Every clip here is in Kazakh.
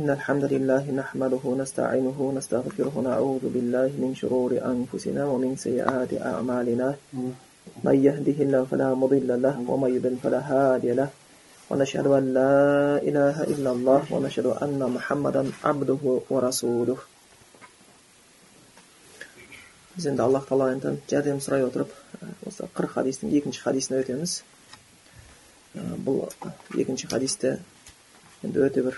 إن الحمد لله نحمده ونستعينه ونستغفره ونعوذ بالله من شرور أنفسنا ومن سيئات أعمالنا من يهده الله فلا مضل له ومن يضلل فلا هادي له ونشهد أن لا إله إلا الله ونشهد أن محمدا عبده ورسوله біз енді аллах тағаладан жәрдем сұрай отырып осы қырық хадистің екінші хадисіне өтеміз бұл екінші хадисті енді өте бір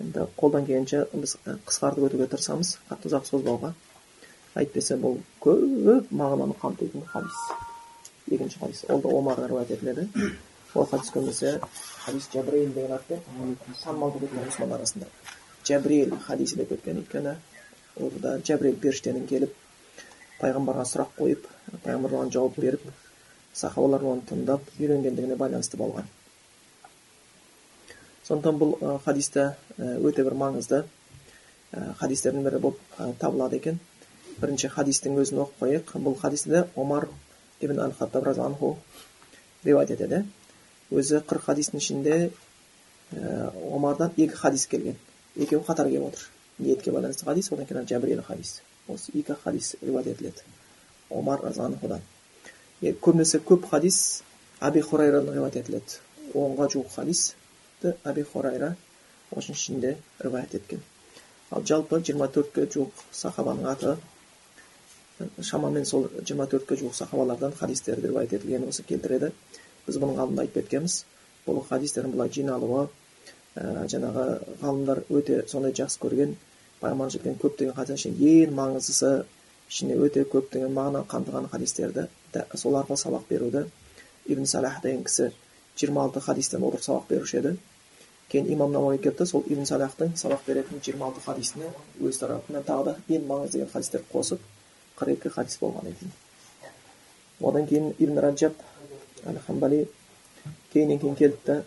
енді қолдан келгенше біз қысқартып өтуге тырысамыз. Қатты ұзақ созбауға. Әйтпесе бұл көп мағынаны қамтитын хадис. Екінші хадис. Ол да омарға риуаят етіледі. Ол хадис көбінесе хадис жабриил деген атпен танымал болып кеткен мұсылман арасында. Жабриил хадисі деп кеткен өйткені орда жәбірел періштенің келіп пайғамбарға сұрақ қойып пайғамбар оған жауап беріп сахабалар оны тыңдап үйренгендігіне байланысты болған. Сондықтан бұл хадисте өте бір маңызды. Хадистердің бірі болып табылады екен. Бірінші хадистің өзін оқып қояйық. Бұл хадисті омар ибн әл хаттаб разиаллаху риуаят етеді. Өзі қырық хадистің ішінде омардан екі хадис келген. Екеуі қатар келіп отыр. Ниетке байланысты хадис одан кейін жәбірел хадис. Осы екі хадис риуаят етіледі. Омар разиаллахудан көбінесе көп хадис әби хурайрадан риуаят етіледі. Онға жуық хадисті әби хурайра осының ішінде риуаят еткен ал жалпы жиырма төртке жуық сахабаның аты шамамен сол жиырма төртке жуық сахабалардан хадистерді риуаят етілгенін осы келтіреді біз бұның алдында айтып кеткенбіз бұл хадистердің былай жиналуы ә, жаңағы ғалымдар өте сондай жақсы көрген пайғамбар жеткен көптеген хадистің ең маңыздысы ішіне өте көптеген мағына қамтыған хадистерді сол арқылы сабақ беруді ибн салах деген кісі жиырма алты хадистен отырып сабақ беруші еді кейін имам науаи келіпті сол ибн салахтың сабақ беретін жиырма алты хадисіне өз тарапынан тағы да ең маңызды деген хадистерді қосып қырық екі хадис болған екен одан кейін ибн раджаб әл хамбали кейіннен кейін келіпті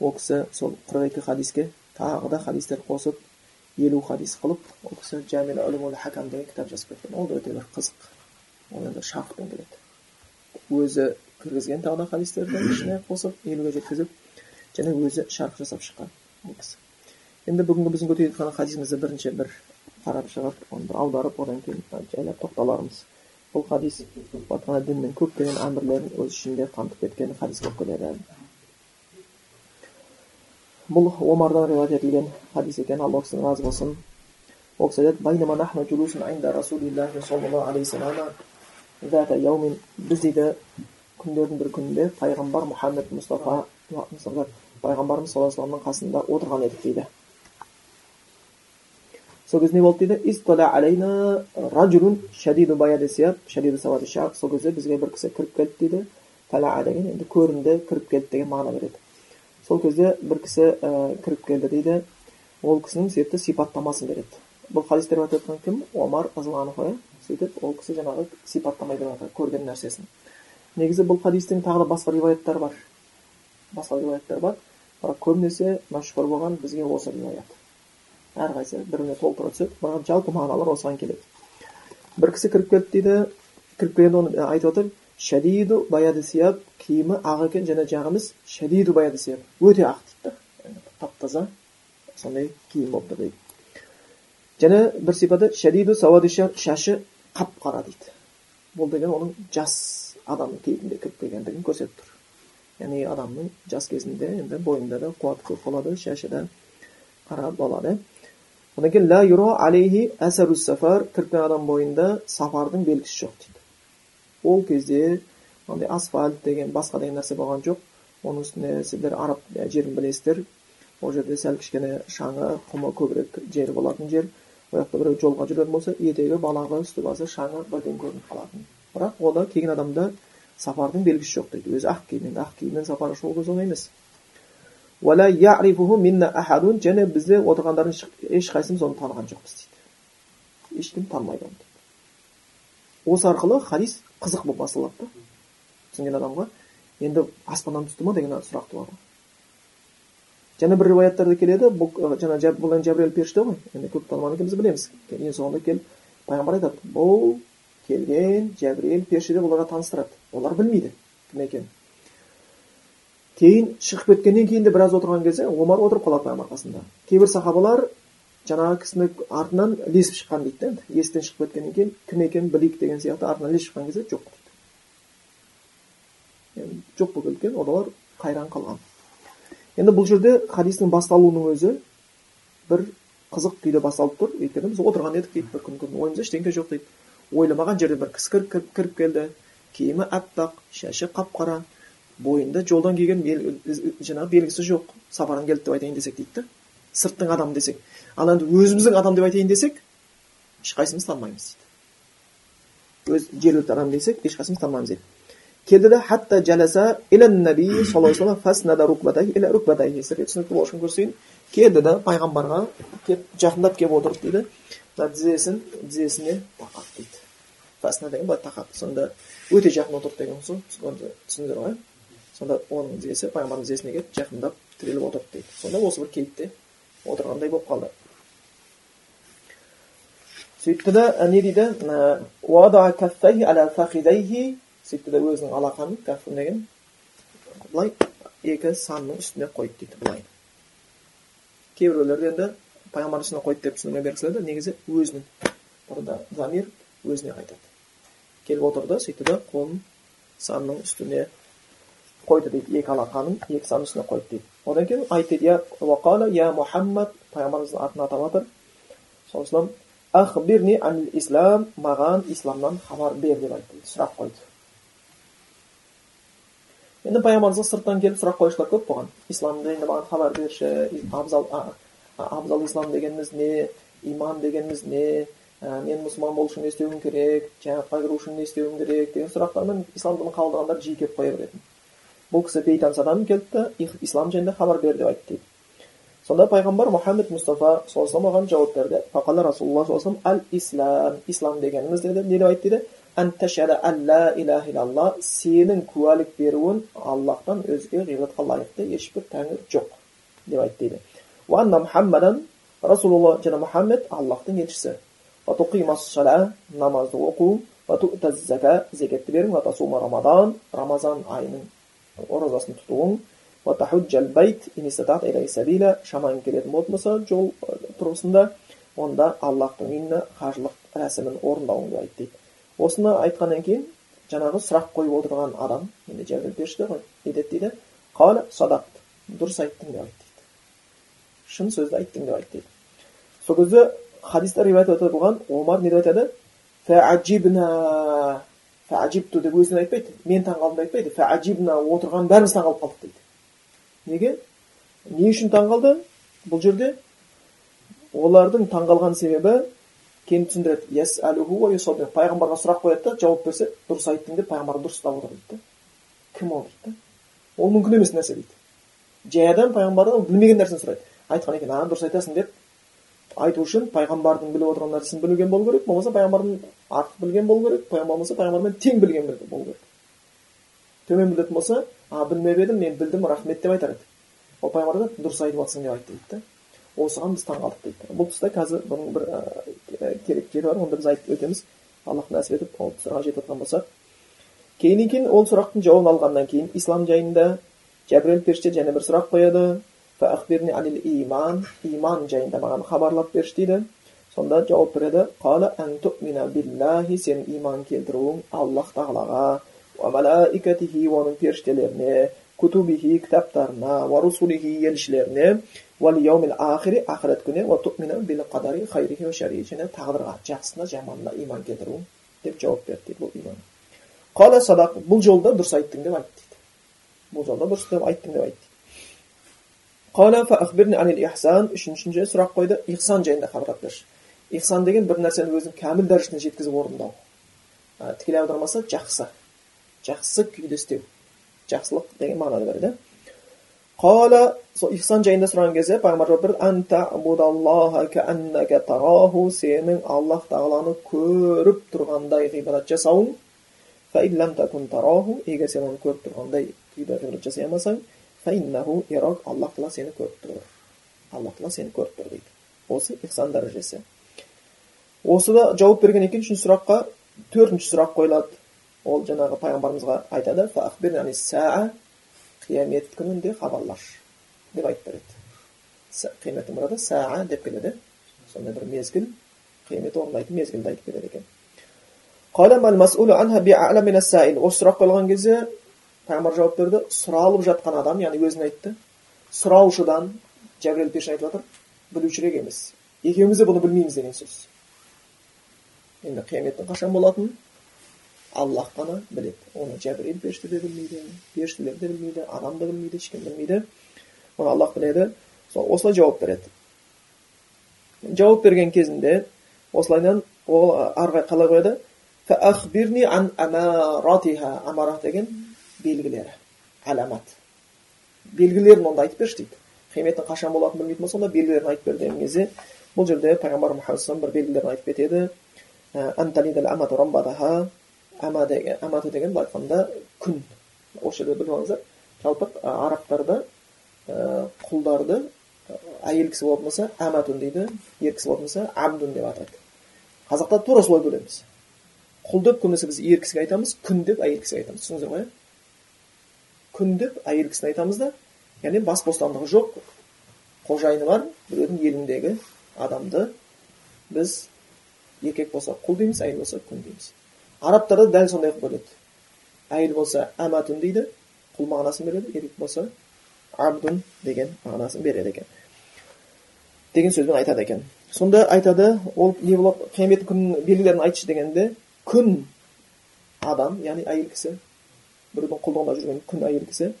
ол кісі сол қырық екі хадиске тағы да хадистер қосып елу хадис қылып ол кісі жәмил хакам деген кітап жазып кеткен ол да өте бір қызық ол енді шарқпен келеді өзі кіргізген тағы да хадистерді ішіне қосып елуге жеткізіп және өзі шарқ жасап шыққан ол кісі енді бүгінгі біздің көтеріп жатқан хадисімізді бірінші бір қарап шығып оны бір аударып одан кейін жайлап тоқталармыз бұл хадис діннің көптеген әмірлерін өз ішінде қамтып кеткен хадис болып келеді бұл омардан риуаят етілген хадис екен алла кісіден разы болсын ол кісі айтады біз дейді күндердің бір күнінде пайғамбар мұхаммед мұстафа пайғамбарымыз саллаллаху алейhi қасында отырған едік дейді. Сол кезде не болды дейді? Сол кезде бізге бір кісі кіріп келді дейді. Деген енді көрінді кіріп келді деген мағына береді. Сол кезде бір кісі ә, кіріп келді дейді. Ол кісінің сөйтті сипаттамасын береді. Бұл хадисті риуаят еткен кім? Омар разиаллаху анху сөйтіп ол кісі жаңағы сипаттамай беріп жатыр көрген нәрсесін. Негізі бұл хадистің тағы да басқа риуаяттары бар. Басқа риуаяттар бар. Бірақ көбінесе мәшһүр болған бізге осы риуаят әрқайсысы бір біріне толтыра түседі бірақ жалпы мағыналар осыған келеді. Бір кісі кіріп келді дейді кіріп келгенде оны айтып отыр. Шадиду баяды сияб киімі ақ екен және жағымыз шадиду баяды сияб өте ақ дейді да тап таза сондай киім болып тұр дейді. Және бір сипаты шадиду сауады шашы қап қара дейді. Бұл деген оның жас адамның кейпінде кіріп келгендігін көрсетіп тұр. Жас кезінде енді бойында да қуат көп болады шашы да қара болады одан кейін ла юро алейхи сафар кірген адам бойында сафардың белгісі жоқ дейді ол кезде андай асфальт деген басқа деген нәрсе болған жоқ оның үстіне сіздер араб жерін білесіздер ол жерде сәл кішкене шаңы құмы көбірек жер болатын жер ол жақта біреу жолға жүретін болса етегі балағы үсті басы шаңы бірден көрініп қалатын бірақ ода келген адамда сапардың белгісі жоқ дейді өзі ақ киіммен ақ киіммен сапарға көз оңай емес және бізде отырғандардың ешқайсымыз оны таныған жоқпыз дейді ешкім танымайды оны осы арқылы хадис қызық болып басталады да түсінген адамға енді аспаннан түсті ма деген сұрақ туады және бір риуаяттарда келеді бұл жаңа бұл енді періште ғой енді көп танымаған екен біз білеміз ең соңында келіп пайғамбар айтады бұл келген жәбірел періште оларға таныстырады олар білмейді кім екенін кейін шығып кеткеннен кейін де біраз отырған кезде омар отырып қалады пайғамбар қасында кейбір сахабалар жаңағы кісіні артынан ілесіп шыққан дейді да есіктен шығып кеткеннен кейін кім екенін білейік деген сияқты артынан ілесіп шыққан кезде жоқ дейді жоқ болып кеткен олар қайран қалған енді бұл жерде хадистің басталуының өзі бір қызық күйде басталып тұр өйткені біз отырған едік дейді бір күн ойымызда ештеңе жоқ дейді ойламаған жерден бір кісі кіріп, келді киімі аппақ шашы қап қара бойында жолдан келген жаңағы белгісі жоқ сапардан келді деп айтайын десек дейді да сырттың адамы десек ал енді өзіміздің адам деп айтайын десек ешқайсымыз танымаймыз дейді өз жергілікті адам десек ешқайсымыз танымаймыз дейді келді да хатта жаласа наби саллаллаху үшін көрсетейін келді да пайғамбарға келіп жақындап келіп отырып дейді мына тізесін тізесіне тақап дейді. Фасна деген былай тақап. Сонда өте жақын отырды деген сол түсіндіңіздер ғой сонда оның тізесі пайғамбардың тізесіне келіп жақындап тіреліп отырды дейді. Сонда осы бір кейіпте отырғандай болып қалды. Сөйтті да не дейді? Сөйтті да өзінің алақанын каф деген былай екі санның үстіне қойды дейді былай. Кейбіреулер енді пайғамбардың үстіне қойды деп түсіндірме келеді негізі өзінің бұрында замир өзіне қайтады. Келіп отырды сөйтті да қолын санның үстіне қойды дейді. Екі алақанын екі санның үстіне қойды дейді. Одан кейін айтты я мұхаммад пайғамбарымыздың атын атап жатыр сол ахбирни анил ислам маған исламнан хабар бер деп айтты сұрақ қойды. Енді пайғамбарымызға сырттан келіп сұрақ қоюшылар көп болған. Ислам жайында маған хабар берші абзал абзал ислам дегеніміз не иман дегеніміз не ә, мен мұсылман болу үшін не істеуім керек жәннатқа кіру үшін не істеуім керек деген сұрақтармен ислам дінін қабылдағандар жиі келіп қоя беретін бұл кісі бейтаныс адам келді да ислам жайында хабар бер деп айтты дейді сонда пайғамбар мұхаммед мұстафа саллаллаху оған жауап берді фақала расулалла саллаллаху алейhi ал ислам ислам дегеніміз деді не деп айтты дейді сенің куәлік беруін аллахтан өзге ғибадатқа лайықты ешбір тәңір жоқ деп айтты дейді уанна расулалла және мұхаммед аллахтың елшісі намазды оқу зекетті беру рамадан рамазан айының оразасын тұтуың шамаң келетін болатын болса жол тұрғысында онда аллахтың үйіне қажылық рәсімін орындауың деп дейді осыны айтқаннан кейін жаңағы сұрақ қойып отырған адам енді жәбір періште ғой не дейді садақт дұрыс айттың деп айтты дейді шын сөзді айттың деп айтты. Дейді сол кезде хадисте риуаят омар не деп айтады? Фәажибту деп өзінен айтпайды. Мен таңқалдым деп айтпайды. Фәажибна отырған бәріміз таңқалып қалдық дейді. Неге? Не үшін таңғалды бұл жерде олардың таңғалған себебі кейін түсіндіреді. Пайғамбарға сұрақ қояды да жауап берсе дұрыс айттың деп пайғамбар дұрыстап отыр дейді кім ол дейді ол мүмкін емес нәрсе дейді. Жай адам пайғамбардан білмеген нәрсені сұрайды. Айтқан екен а дұрыс айтасың деп айту үшін пайғамбардың біліп отырған нәрсесін білген болу керек болмаса пайғамбардан артық білген болу керек болмаса пайғамбармен тең білген болу керек. Төмен білетін болса а білмеп едім мен білдім рахмет деп айтар еді. Ол пайғамбар айтады дұрыс айтып жатрсың деп айтты дейді да осыған біз таңқалдық дейді бұл тұста қазір бұның бір керек жері бар онда біз айтып өтеміз. Аллах нәсіп етіп ол тұстарға жетіп жатқан болсақ. Кейіннен кейін ол сұрақтың жауабын алғаннан кейін ислам жайында жәбірел періште және бір сұрақ қояды. Иман иман жайында маған хабарлап берші дейді сонда жауап береді сенің иман келтіруің аллах тағалаға оның періштелеріне кутубихи кітаптарына ва русулихи елшілеріне ахири ақырет күніне және тағдырға жақсысына жаманына иман келтіру деп жауап берді дейді бұл қала садақ жолда дұрыс айттың деп айтты дейді бұл жолда дұрыс деп айттың деп айтты қала үшіншінші сұрақ қойды ихсан жайында хабарлап берші ихсан деген бір нәрсені өзінің кәміл дәрежесіне жеткізіп орындау тікелей аудармасы жақсы жақсы күйде істеу жақсылық деген мағынаны береді қала сол ихсан жайында сұраған кезде пайғамбар сенің аллах тағаланы көріп тұрғандай ғибадат жасауың егер сен оны көріп тұрғандай күйде ғибадат жасай алмасаң аллах тағала сені көріп тұр аллах тағала сені көріп тұр дейді осы ихсан дәрежесі осыда жауап бергеннен кейін үшінші сұраққа төртінші сұрақ қойылады ол жаңағы пайғамбарымызға айтады қиямет күнінде хабарлаш деп айтып береді қияметтің мұрады саа деп келеді сондай бір мезгіл қиямет орындайтын мезгілді айтып береді екен осы сұрақ қойылған кезде пайғамбар жауап берді сұралып жатқан адам яғни өзін айтты сұраушыдан жәбірел періште айтып жатыр білушірек емес екеуміз де бұны білмейміз деген сөз енді қияметтің қашан болатынын аллах қана біледі оны жәбірел періште де білмейді періштелер де білмейді адам да білмейді ешкім білмейді оны аллах біледі сол осылай жауап береді жауап берген кезінде осылайдан ол ары қарай қалай қояды деген белгілері аламат белгілерін онда айтып берші дейді. Қияметтің қашан болатынын білмейтін болса онда белгілерін айтып бер деген кезде бұл жерде пайғамбар мұхаммад бір белгілерін айтып кетеді аматы деген былай айтқанда күн. Осы жерде біліп алыңыздар. Жалпы арабтарда құлдарды әйел кісі болатын болса әматун дейді. Ер кісі болатын болса абдун деп атайды. Қазақта тура солай бөлеміз. Құл деп көбінесе біз ер кісіге айтамыз күн деп әйел кісіге айтамыз. Түсіндіңіздер ғой? Күн деп әйел кісіні айтамыз да яғни бас бостандығы жоқ қожайыны бар біреудің еліндегі адамды біз еркек болса құл дейміз әйел болса күн дейміз. Арабтарда дәл сондай қылып бөледі әйел болса әмәтун дейді құл мағынасын береді еркек болса абдун деген мағынасын береді екен. Деген сөзбен айтады екен. Сонда айтады ол не болады қиямет күнінің белгілерін айтшы дегенде күн адам яғни әйел кісі біреудің құлдығында жүрген күн әйел кісі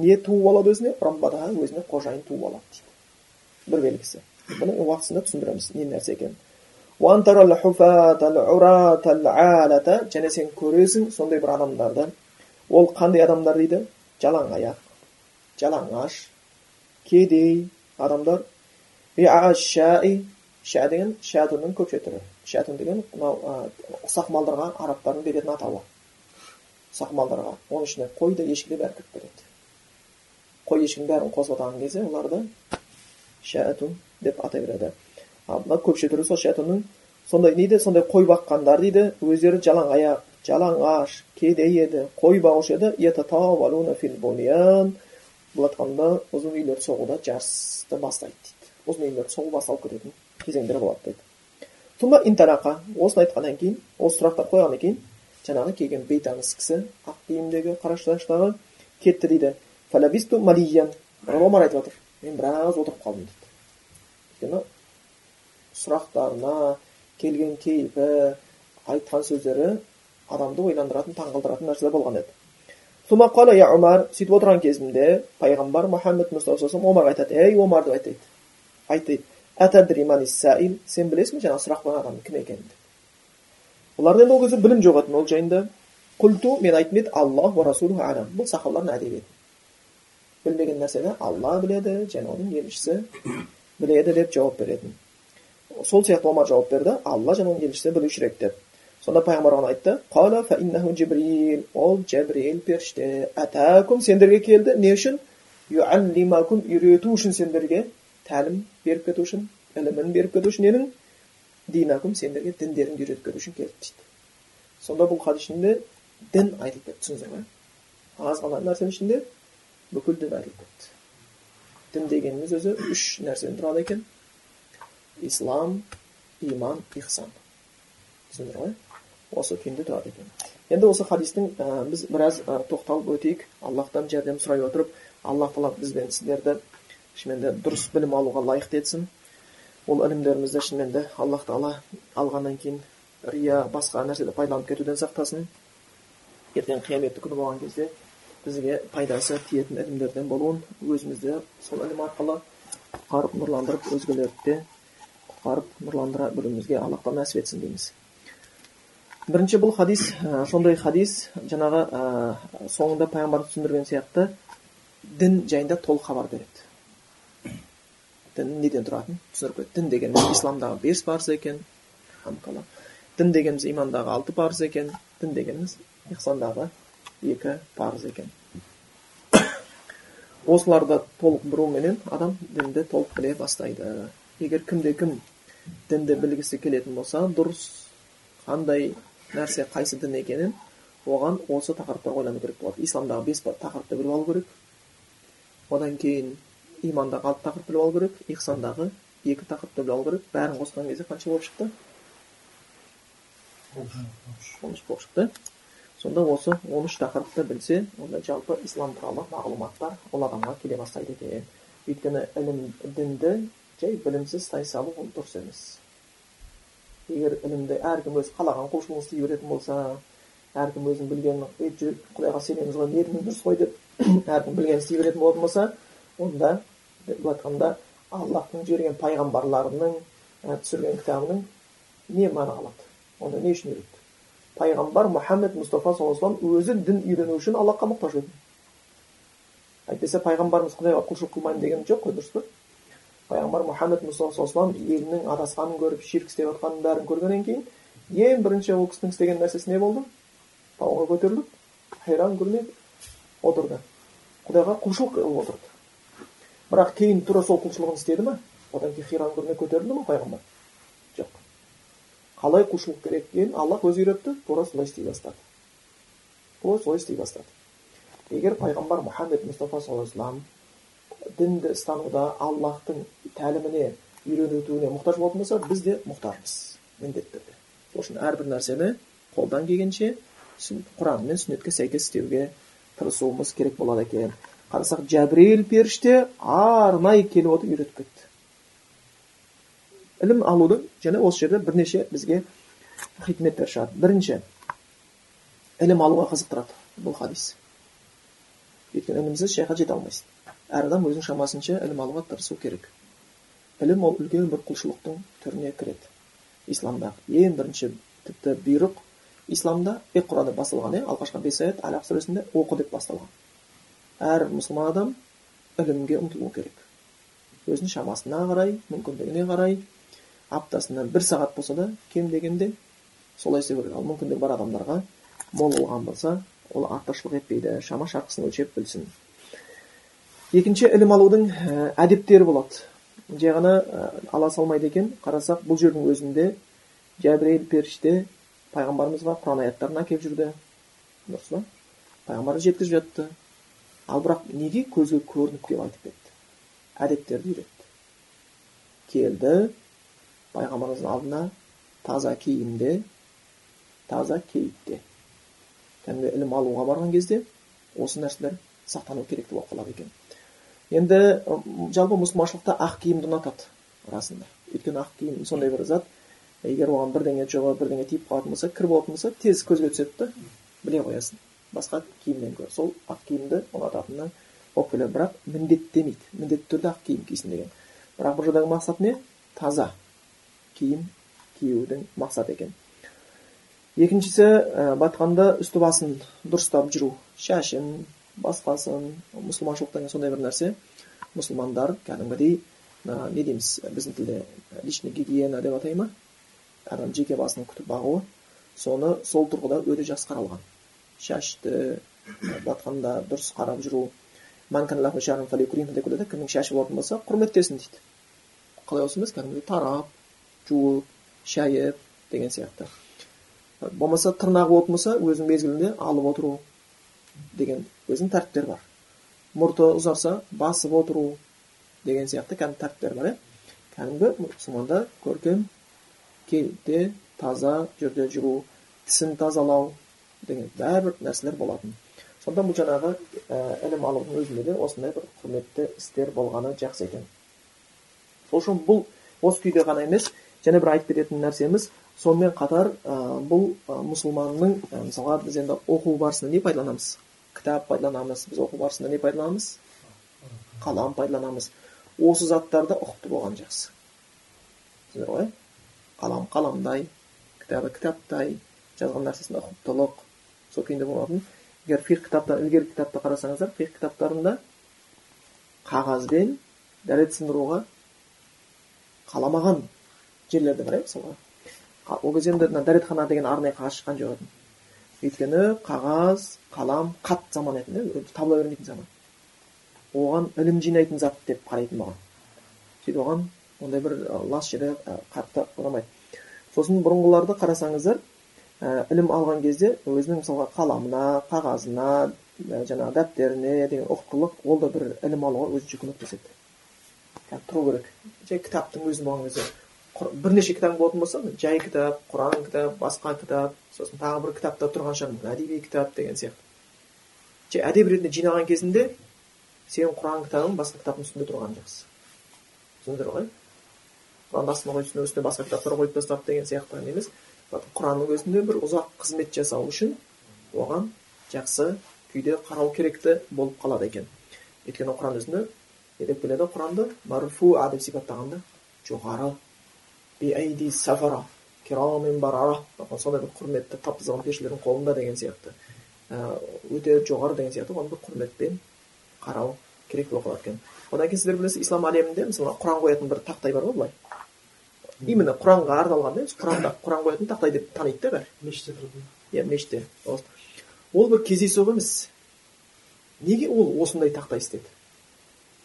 не туып алады өзіне рамбадаға өзіне қожайын туып алады дейді бір белгісі бұны уақытысында түсіндіреміз не нәрсе екенін және сен көресің сондай бір адамдарды. Ол қандай адамдар дейді? Жалаң аяқ жалаңаш кедей адамдар. Ша деген шәтунның көпше түрі шәтун деген мынау ұсақ малдарға арабтардың беретін атауы. Ұсақ малдарға оның ішіне қой да ешкі де бәрі кіріп кетеді қой ешкінің бәрін қосып атаған кезде оларды шәтун деп атай береді ал мына көпше түрі сол шәтунның сондай дейді сондай қой баққандар дейді өздері жалаң аяқ жалаңаш кедей еді қой бағушы еді былай айтқанда ұзын үйлерді соғуда жарысты бастайды дейді ұзын үйлерді соғу басталып кететін кезеңдер болады дейді осыны айтқаннан кейін осы сұрақтар қойғаннан кейін жаңағы келген бейтаныс кісі ақ киімдегі қара шаштағы кетті дейді омар айтып жатыр мен біраз отырып қалдым дейді өйткені сұрақтарына келген кейпі айтқан сөздері адамды ойландыратын таңғалдыратын нәрселер болған еді сөйтіп отырған кезімде пайғамбар мұхаммед мұстафа омарға айтады ей омар деп айтады айтады сен білесің бе жаңағы сұрақ қойған адамның кім екенін оларда енді ол кезде білім жоқ ол жайында құлту мен айтып еді аллах алам бұл сахабалардың әдебиеті білмеген нәрсені алла біледі және оның елшісі біледі деп жауап беретін сол сияқты омар жауап берді алла және оның елшісі білушірек деп сонда пайғамбар оған айтты жибрил ол жәбірейіл періште атакум сендерге келді не үшін үйрету үшін сендерге тәлім беріп кету үшін ілімін беріп кету үшін ненің динакум сендерге діндеріңді үйретіп кету үшін келді дейді сонда бұл хадис ішінде дін айтылып кетті түсіндіңіздер ма аз ғана нәрсенің ішінде бүкіл дін айтылып кетті дін дегеніміз өзі үш нәрседен тұрады екен ислам иман ихсан түсіндіңдер ғой осы күйінде тұрады екен енді осы хадистің ә, біз біраз ә, тоқталып өтейік аллахтан жәрдем сұрай отырып аллах тағала біз бен сіздерді шынымен де дұрыс білім алуға лайықты етсін ол ілімдерімізді шынымен де аллах тағала алғаннан кейін рия басқа нәрседе пайдаланып кетуден сақтасын. Ертең қияметті күні болған кезде бізге пайдасы тиетін ілімдерден болуын өзімізді сол ілім арқылы құтқарып нұрландырып өзгелерді де құтқарып нұрландыра білуімізге аллах нәсіп етсін дейміз. Бірінші бұл хадис сондай хадис жаңағы ә, соңында пайғамбар түсіндірген сияқты дін жайында толық хабар береді. Дін неден тұратынын түсіндіріп кетті дін дегеніміз исламдағы бес парыз екен дін дегеніміз имандағы алты парыз екен дін дегеніміз ихсандағы екі парыз екен осыларды толық білуменен адам дінді толық біле бастайды егер кімде кім дінді білгісі келетін болса дұрыс қандай нәрсе қайсы дін екенін оған осы тақырыпта ойлану керек болады исламдағы бес тақырыпты біліп алу керек одан кейін имандағы алты тақырып біліп алу керек ихсандағы екі тақырыпты біліп алу керек. Бәрін қосқан кезде қанша болып шықты? Он үш болып шықты. Сонда осы он үш тақырыпты білсе онда жалпы ислам туралы мағлұматтар ол адамға келе бастайды екен. Өйткені ілім дінді жай білімсіз тай салу ол дұрыс емес. Егер ілімді әркім өзі қалаған құлшылығын істей беретін болса әркім өзінің білгенін ей құдайға сенеміз ғой ниетіміз дұрыс қой деп әркім білгенін істей беретін болатын болса онда былай айтқанда аллахтың жіберген пайғамбарларының түсірген кітабының не мәні қалады онда не үшін үйретті пайғамбар мұхаммед мұстафа саллаллаху алейhi өзі дін үйрену үшін аллахқа мұқтаж еді әйтпесе пайғамбарымыз құдайға құлшылық қылмаймын деген жоқ қой дұрыс па пайғамбар мұхаммед мұстафа саллаллаху алейhi елінің адасқанын көріп ширк істеп жатқанын бәрін көргеннен кейін ең бірінші ол кісінің істеген нәрсесі не болды тауға көтеріліп хайран күлмей отырды құдайға құлшылық қылып отырды бірақ кейін тура сол құлшылығын істеді ма одан кейін хиран көріне көтерілді ма пайғамбар? Жоқ. Қалай құлшылық керек екенін аллах өзі үйретті тура солай істей бастады. Тура солай істей бастады. Егер пайғамбар мұхаммед мұстафа саллаллаху алейhi дінді ұстануда аллахтың тәліміне үйретуіне мұқтаж болатын болса біз де мұқтажбыз міндетті түрде сол үшін әрбір нәрсені қолдан келгенше құран мен сүннетке сәйкес істеуге тырысуымыз керек болады екен. Қарасақ жәбірейіл періште арнайы келіп отырып үйретіп кетті ілім алудың және осы жерде бірнеше бізге хикметтер шығады бірінші ілім алуға қызықтырады бұл хадис өйткені ілімсіз шайға жете алмайсың әр адам өзінің шамасынша ілім алуға тырысу керек ілім ол үлкен бір құлшылықтың түріне кіреді исламдағы ең бірінші тіпті бұйрық исламда деп басталған иә алғашқы бес аят алақ сүресінде оқы деп басталған әр мұсылман адам ілімге ұмтылу керек. Өзінің шамасына қарай мүмкіндігіне қарай аптасына бір сағат болса да кем дегенде солай істеу керек. Ал мүмкіндігі бар адамдарға мол болған болса ол артықшылық етпейді шама шарқысын өлшеп білсін. Екінші ілім алудың әдептері болады. Жай ғана ала салмайды екен. Қарасақ бұл жердің өзінде жәбірейіл періште пайғамбарымызға құран аяттарын әкеліп жүрді. Дұрыс па? Пайғамбар жеткізіп жатты. Ал бірақ неге көзге көрініп келіп айтып кетті? Әдеттерді үйретті. Келді пайғамбарымыздың алдына таза киімде таза кейіпте. Кәдімгі ілім алуға барған кезде осы нәрселер сақтану керекті болып қалады екен. Енді жалпы мұсылманшылықта ақ киімді ұнатады расында өйткені ақ киім сондай бір зат. Егер оған бірдеңе жұғып бірдеңе тиіп қалатын болса кір болатын болса тез көзге түседі да біле қоясың. Басқа киімнен гөрі сол ақ киімді ұнататыны келеді бірақ міндеттемейді міндетті түрде ақ киім кисін деген. Бірақ бұл жердегі мақсат не? Таза киім киюдің мақсаты екен. Екіншісі ә, батқанда үсті басын дұрыстап жүру. Шашын басқасын мұсылманшылық деген сондай бір нәрсе. Мұсылмандар кәдімгідей ә, не дейміз біздің тілде личный гигиена деп атай ма? Адам жеке басын күтіп бағуы. Соны сол тұрғыда өте жақсы қаралған. Шашты батқанда дұрыс қарап жүру. Кімнің шашы болатын болса құрметтесін дейді. Қалай осы емес кәдімгідей тарап жуып шайып деген сияқты. Болмаса тырнағы болатын болса өзінің мезгілінде алып отыру деген өзінің тәртіптері бар. Мұрты ұзарса басып отыру деген сияқты кәдімгі тәртіптер бар иә. Кәдімгі мұсылманда көркем кейіпте таза жерде жүру тісін тазалау деген бәрібір нәрселер болатын. Сонда бұл жаңағы ілім алудың өзінде де осындай бір құрметті істер болғаны жақсы екен. Сол үшін бұл осы күйде ғана емес және бір айтып кететін нәрсеміз сонымен қатар ә, бұл ә, мұсылманның ә, мысалға біз енді оқу барысында не пайдаланамыз? Кітап пайдаланамыз біз оқу барысында не пайдаланамыз? Қалам пайдаланамыз. Осы заттарды ұқыпты болған жақсы. Түсіндіңдер ғой қалам қаламдай кітабы кітаптай жазған нәрсесінде ұқыптылық сол күйінде болатын егер фих кітаптар ілгергі кітапты қарасаңыздар фих кітаптарында қағазбен дәрет сындыруға қаламаған жерлер де бар иә мысалға ол кезде енді дәретхана деген арнайы қағаз шыққан жоқ еді өйткені қағаз қалам қат заман еді да табыла бермейтін заман оған ілім жинайтын зат деп қарайтын болған сөйтіп оған ондай бір лас жері қатты ұнамайды сосын бұрынғыларды қарасаңыздар ілім алған кезде өзінің мысалға қаламына қағазына жаңағы дәптеріне деген ұқыптылық ол да бір ілім алуға өзінше көмектеседі. Кәдімгі тұру керек. Жай кітаптың өзін болған кезде бірнеше кітабың болатын болса жай кітап құран кітап басқа кітап сосын тағы бір кітапта тұрған шығар әдеби кітап деген сияқты. Жай әдеп ретінде жинаған кезінде сенің құран кітабың басқа кітаптың үстінде тұрғаны жақсы. Түсіндіңдер ғой? Құранды астына қойып үстіне басқа кітаптар қойып тастап деген сияқты емес. Құранның өзінде бір ұзақ қызмет жасау үшін оған жақсы күйде қарау керекті болып қалады екен. Өйткені құран өзінде не деп келеді? Құранды марфуа деп сипаттаған да жоғары биайди сафара барара сондай бір құрметті таптызған періштелердің қолында деген сияқты. Өте жоғары деген сияқты. Оған бір құрметпен қарау керек болып қалады екен. Одан кейін сіздер білесіз ислам әлемінде мысалы құран қоятын бір тақтай бар ғой былай. Именно құранға арналған да құранда құран қоятын тақтай деп таниды да бәрі мешітте тұрады иә мешітте ол бір кездейсоқ емес неге ол осындай тақта істеді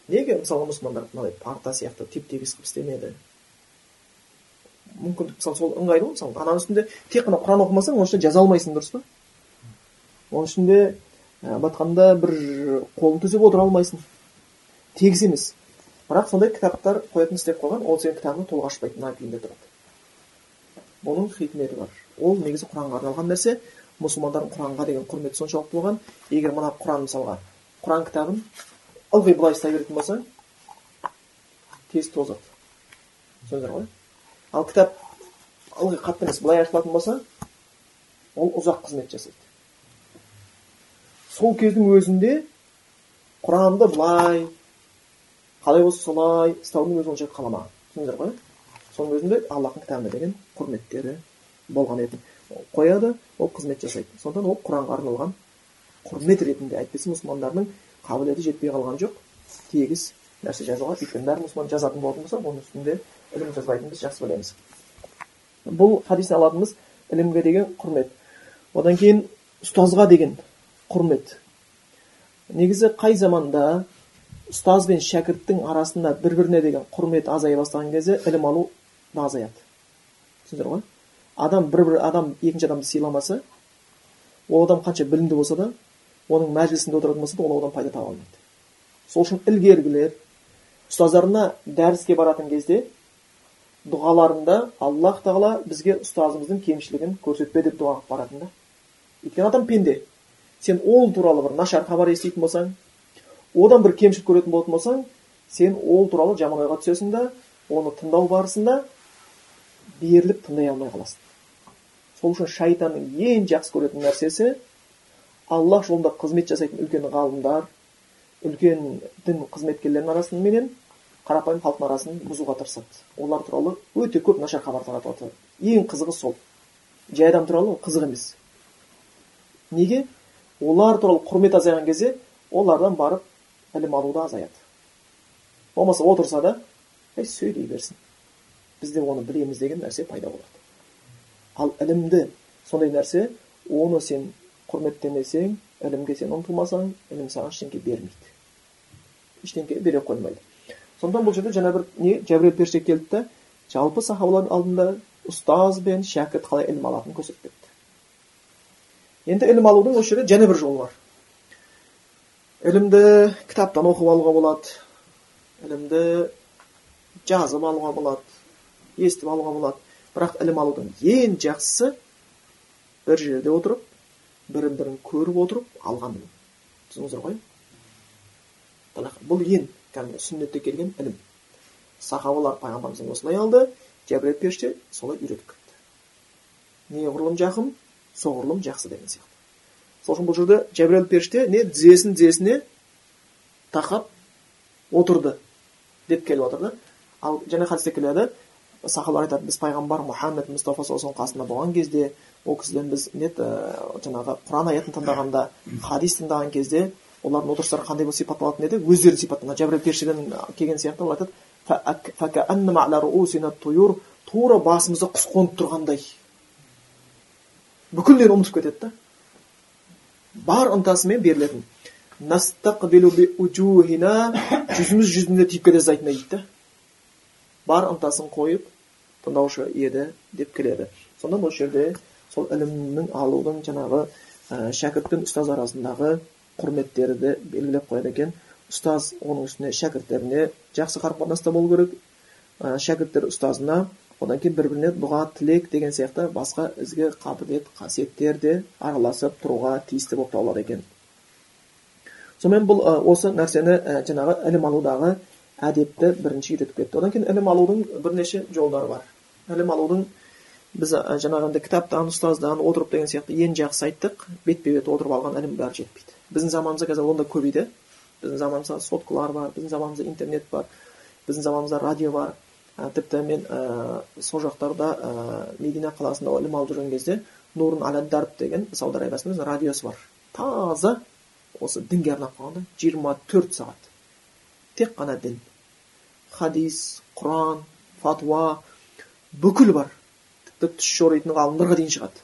неге мысалы мұсылмандар мынандай парта сияқты теп тегіс қылып істемеді мүмкіндік мысалы сол ыңғайлы ғой мысалы ананың үстінде тек қана құран оқымасаң оның үстінде жаза алмайсың дұрыс па оның үстінде былай айтқанда бір қолын төсеп отыра алмайсың тегіс емес бірақ сондай кітаптар қоятын істеп қойған ол сенің кітабыңды толық ашпайды мына күйінде тұрады. Бұның хикметі бар. Ол негізі құранға арналған нәрсе. Мұсылмандардың құранға деген құрметі соншалықты болған. Егер мына құран мысалға құран кітабын ылғи былай ұстай беретін болсаң тез тозады. Түсіндіңіздер ғой. Ал кітап ылғи қатты емес былай ашылатын болса ол ұзақ қызмет жасайды. Сол кездің өзінде құранды былай қалай болса солай ұстаудың өзі онша қаламаған түсіндіңіздер ғой соның өзінде аллахтың кітабына деген құрметтері болған еді қояды ол қызмет жасайды сондықтан ол құранға арналған құрмет ретінде әйтпесе мұсылмандардың қабілеті жетпей қалған жоқ тегіс нәрсе жазуға өйткені бәрі мұсылман жазатын болатын болса оның үстінде ілім жазбайтынын біз жақсы білеміз бұл хадистен алатынымыз ілімге деген құрмет одан кейін ұстазға деген құрмет негізі қай заманда ұстаз бен шәкірттің арасында бір біріне деген құрмет азая бастаған кезде ілім алу да азаяды түсіндіңіздер ғой? Адам бір бір адам екінші адамды сыйламаса ол адам қанша білімді болса да оның мәжілісінде отыратын болса да ол одан пайда таба алмайды. Сол үшін ілгергілер ұстаздарына дәріске баратын кезде дұғаларында аллах тағала бізге ұстазымыздың кемшілігін көрсетпе деп дұға қылып баратын да. Өйткені адам пенде. Сен ол туралы бір нашар хабар еститін болсаң одан бір кемшілік көретін болатын болсаң сен ол туралы жаман ойға түсесің да оны тыңдау барысында беріліп тыңдай алмай қаласың. Сол үшін шайтанның ең жақсы көретін нәрсесі аллах жолында қызмет жасайтын үлкен ғалымдар үлкен дін қызметкерлерінің арасыменен қарапайым халықтың арасын бұзуға тырысады. Олар туралы өте көп нашар хабар таратып ең қызығы сол. Жай адам туралы қызық емес. Неге? Олар туралы құрмет азайған кезде олардан барып ілім алу да азаяды болмаса отырса да әй сөйлей берсін біз де оны білеміз деген нәрсе пайда болады ал ілімді сондай нәрсе оны сен құрметтемесең ілімге сен ұмтылмасаң ілім саған ештеңке бермейді ештеңе бере қоймайды сондықтан бұл жерде жаңа бір не жәбірел періште келді да жалпы сахабалардың алдында ұстаз бен шәкірт қалай ілім алатынын көрсетіп кетті енді ілім алудың осы жерде және бір жолы бар ілімді кітаптан оқып алуға болады ілімді жазып алуға болады естіп алуға болады бірақ ілім алудың ең жақсысы бір жерде отырып бірін бірін көріп отырып алған ілім түсіндіңіздер ғой бұл ең кәдімгі сүннетте келген ілім сахабалар пайғамбарымыздан осылай алды жәбірет періште солай үйретіп кетті неғұрлым жақын соғұрлым жақсы деген сияқты сол үшін бұл жерде жәбірел періште не тізесін тізесіне тақап отырды деп келіп отыр да. Ал және хадисте келеді сахабалар айтады біз пайғамбар мұхаммед мұстафа саллаллаху қасында болған кезде ол кісіден біз не жаңағы құран аятын тыңдағанда хадис тыңдаған кезде олардың отырыстары қандай болып сипатталатын еді өздері сипатталған жәбірел періштеден келген сияқты олар айтады тура басымызда құс қонып тұрғандай. Бүкіл ұмытып кетеді да. Бар ынтасымен берілетін жүзіміз жүзіне тиіп кете жаздайтын дейді да бар ынтасын қойып тыңдаушы еді деп келеді сонда осы жерде сол ілімнің алудың жаңағы шәкірт пен ұстаз арасындағы құрметтерді белгілеп қояды екен ұстаз оның үстіне шәкірттеріне жақсы қарым қатынаста болу керек ә, шәкірттер ұстазына одан кейін бір біріне дұға тілек деген сияқты басқа ізгі қабілет қасиеттер де араласып тұруға тиісті болып табылады екен. Сонымен бұл осы нәрсені жаңағы ілім алудағы әдепті бірінші үйретіп кетті. Одан кейін ілім алудың бірнеше жолдары бар. Ілім алудың біз жаңағы енді кітаптан ұстаздан отырып деген сияқты ең жақсы айттық. Бетпе бет отырып алған ілім бәрі жетпейді. Біздің заманымызда қазір онда көбейді біздің заманымызда соткалар бар біздің заманымызда интернет бар біздің заманымызда радио бар. Тіпті мен сол жақтарда медина қаласында ілім алып жүрген кезде нурун аладдарб деген сауд арабиясында радиосы бар. Таза осы дінге арнап қойған жиырма төрт сағат. Тек қана дін. Хадис құран фатуа бүкіл бар. Тіпті түс жоритын ғалымдарға дейін шығады.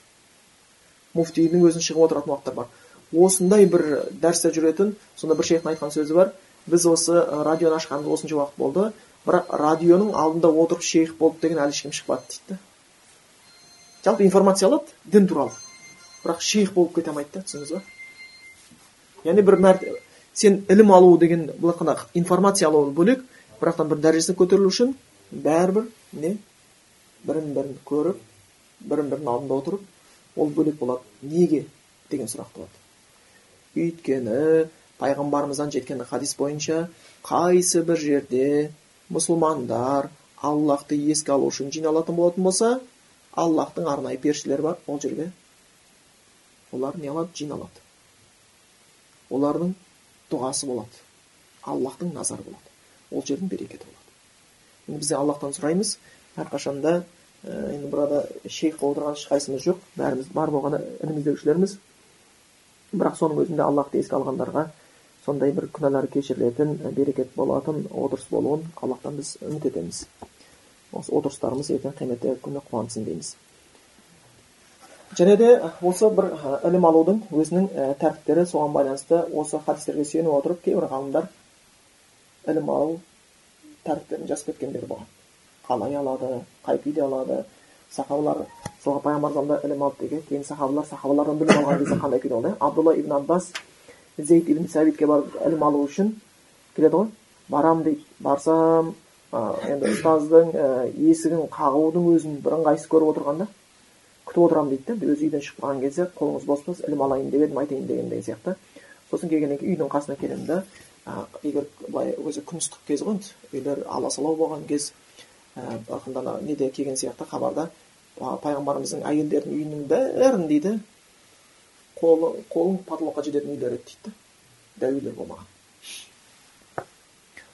Муфтидің өзін шығып отыратын уақыттар бар. Осындай бір дәрісте жүретін сонда бір шейхтің айтқан сөзі бар. Біз осы радионы ашқанымыз осынша уақыт болды. Бірақ радионың алдында отырып шейх болды деген әлі ешкім шықпады дейді да жалпы информация алады дін туралы бірақ шейх болып кете алмайды да түсіндіңіз ба яғни бір мәрте сен ілім алу деген былай айтқанда информация алу бөлек бірақтан бір дәрежесіне көтерілу үшін бәрібір не бірін бірін көріп бірін бірінің алдында отырып ол бөлек болады неге деген сұрақ туады өйткені пайғамбарымыздан жеткен хадис бойынша қайсы бір жерде мұсылмандар аллахты еске алу үшін жиналатын болатын болса аллахтың арнайы періштелері бар ол жерге. Олар не алады? Жиналады. Олардың дұғасы болады. Аллахтың назары болады. Ол жердің берекеті болады. Енді біз аллахтан сұраймыз. Әрқашанда ә, енді burada шейх отырған ешқайсымыз жоқ. Бәріміз бар болғаны ілім іздеушілерміз бірақ соның өзінде аллахты еске алғандарға сондай бір күнәлары кешірілетін берекет болатын отырыс болуын аллахтан біз үміт етеміз. Осы отырыстарымыз ертең қияметте күні қуантсын дейміз. Және де осы бір ілім алудың өзінің тәртіптері соған байланысты осы хадистерге сүйене отырып кейбір ғалымдар ілім алу тәртіптерін жазып кеткендер болған қалай алады қай күйде алады сахабалар сол пайғамбар ілім алды деген кейін сахабалар сахабалардан білім алған кезде қандай күйде болды абдулла ибн аббас зейд ибн сәбитке барып ілім алу үшін келеді ғой барам дейді барсам енді ұстаздың есігін қағудың өзін бір ыңғайсыз көріп отырған да күтіп отырамын дейді да өзі үйден шығып қалған кезде қолыңыз бос болса ілім алайын деп едім айтайын деген деген сияқты сосын келгеннен кейін үйдің қасына келемін да егер былай өзі күн ыстық кез ғой енді үйлер аласалау болған кез ақырында ана неде келген сияқты хабарда пайғамбарымыздың әйелдердің үйінің бәрін дейді қолы қолың потолокқа жететін үйлер еді дейді да дәу үйлер болмаған.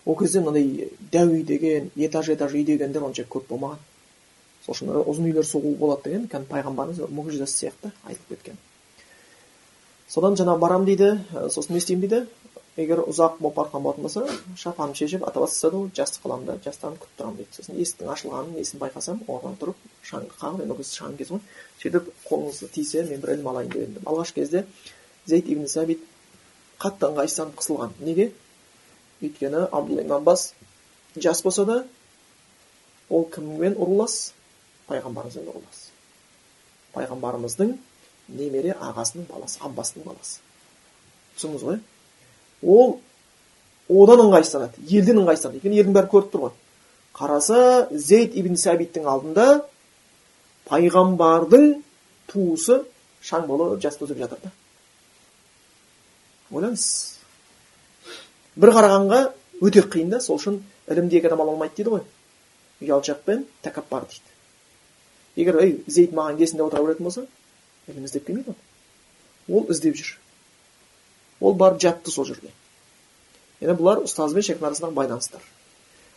Ол кезде мынандай дәу үй деген этаж этаж үй дегендер онша көп болмаған. Сол үшін ұзын үйлер соғу болады деген кәдімгі пайғамбарымыз мұғжизасы сияқты айтып кеткен. Содан жаңа барам дейді сосын не істеймін дейді? Егер ұзақ болып бара болатын болса шапанымды шешіп ата бастаса ғой жастық қыламын да жастығымды күтіп тұрамын дейді сосын есіктің ашылғанын несін байқасам орнынан тұрып шаңды қағып енді ол кезде шаң кез ғой сөйтіп қолыңызды тисе мен бір ілім алайын деп едім алғашқы кезде зейд ибн сәбит қатты ыңғайсызданып қысылған неге өйткені абдулла аббас жас болса да ол кіммен ұрылас пайғамбарымызбен ұрылас пайғамбарымыздың немере ағасының баласы аббастың баласы түсіндіңіз ғой ол одан ыңғайсызданады елден ыңғайсызданады өйткені елдің бәрі көріп тұр ғой. Қараса зейд ибн сәбиттің алдында пайғамбардың туысы шаң болып жас төсеп жатыр да. Ойлаңыз. Бір қарағанға өте қиын да сол үшін ілімді екі адам ала алмайды дейді ғой. Ұялшақ пен тәкаппар дейді. Егер ей зейд маған келсін деп отыра беретін болса ілім іздеп келмейді ол іздеп жүр. Ол барып жатты сол жерге. Яғни бұлар ұстаз бен шәкірт арасындағы байланыстар.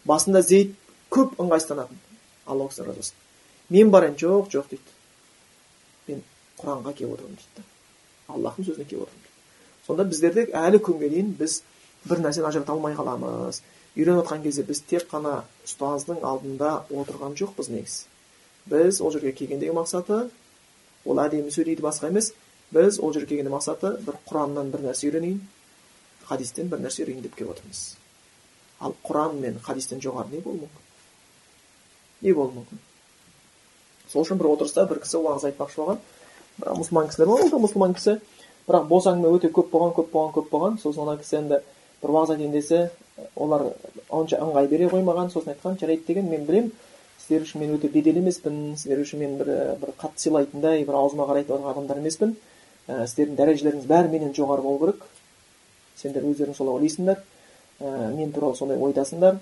Басында зейд көп ыңғайсызданатын. Алла кісі разы болсын. Мен барайын жоқ жоқ дейді. Мен құранға келіп отырмын дейді. Да аллахтың сөзіне келіп отырмын дейді. Сонда біздерде әлі күнге дейін біз бір нәрсені ажырата алмай қаламыз. Үйреніп жатқан кезде біз тек қана ұстаздың алдында отырған жоқпыз негізі. Біз ол жерге келгендегі мақсаты ол әдемі сөйлейді басқа емес біз ол жерге келгенде мақсаты бір құраннан бір нәрсе үйренейін хадистен бір нәрсе үйренейін деп келіп отырмыз ал құран мен хадистен жоғары не болуы мүмкін не болуы мүмкін сол үшін бір отырыста бір кісі уағыз айтпақшы болған мұсылман кісілер бар ол да мұсылман кісі бірақ бос әңгіме өте көп болған көп болған көп болған сосын ана кісі енді бір уағыз айтайын десе олар онша ыңғай бере қоймаған сосын айтқан жарайды деген мен білемін сіздер үшін мен өте беделі емеспін сіздер үшін мен бір бір қатты сыйлайтындай бір аузыма қарайтын адамдар емеспін ә, сіздердің дәрежелеріңіз бәрі менен жоғары болу керек. Сендер өздерің солай ойлайсыңдар. Ә, мен туралы сондай ойдасыңдар.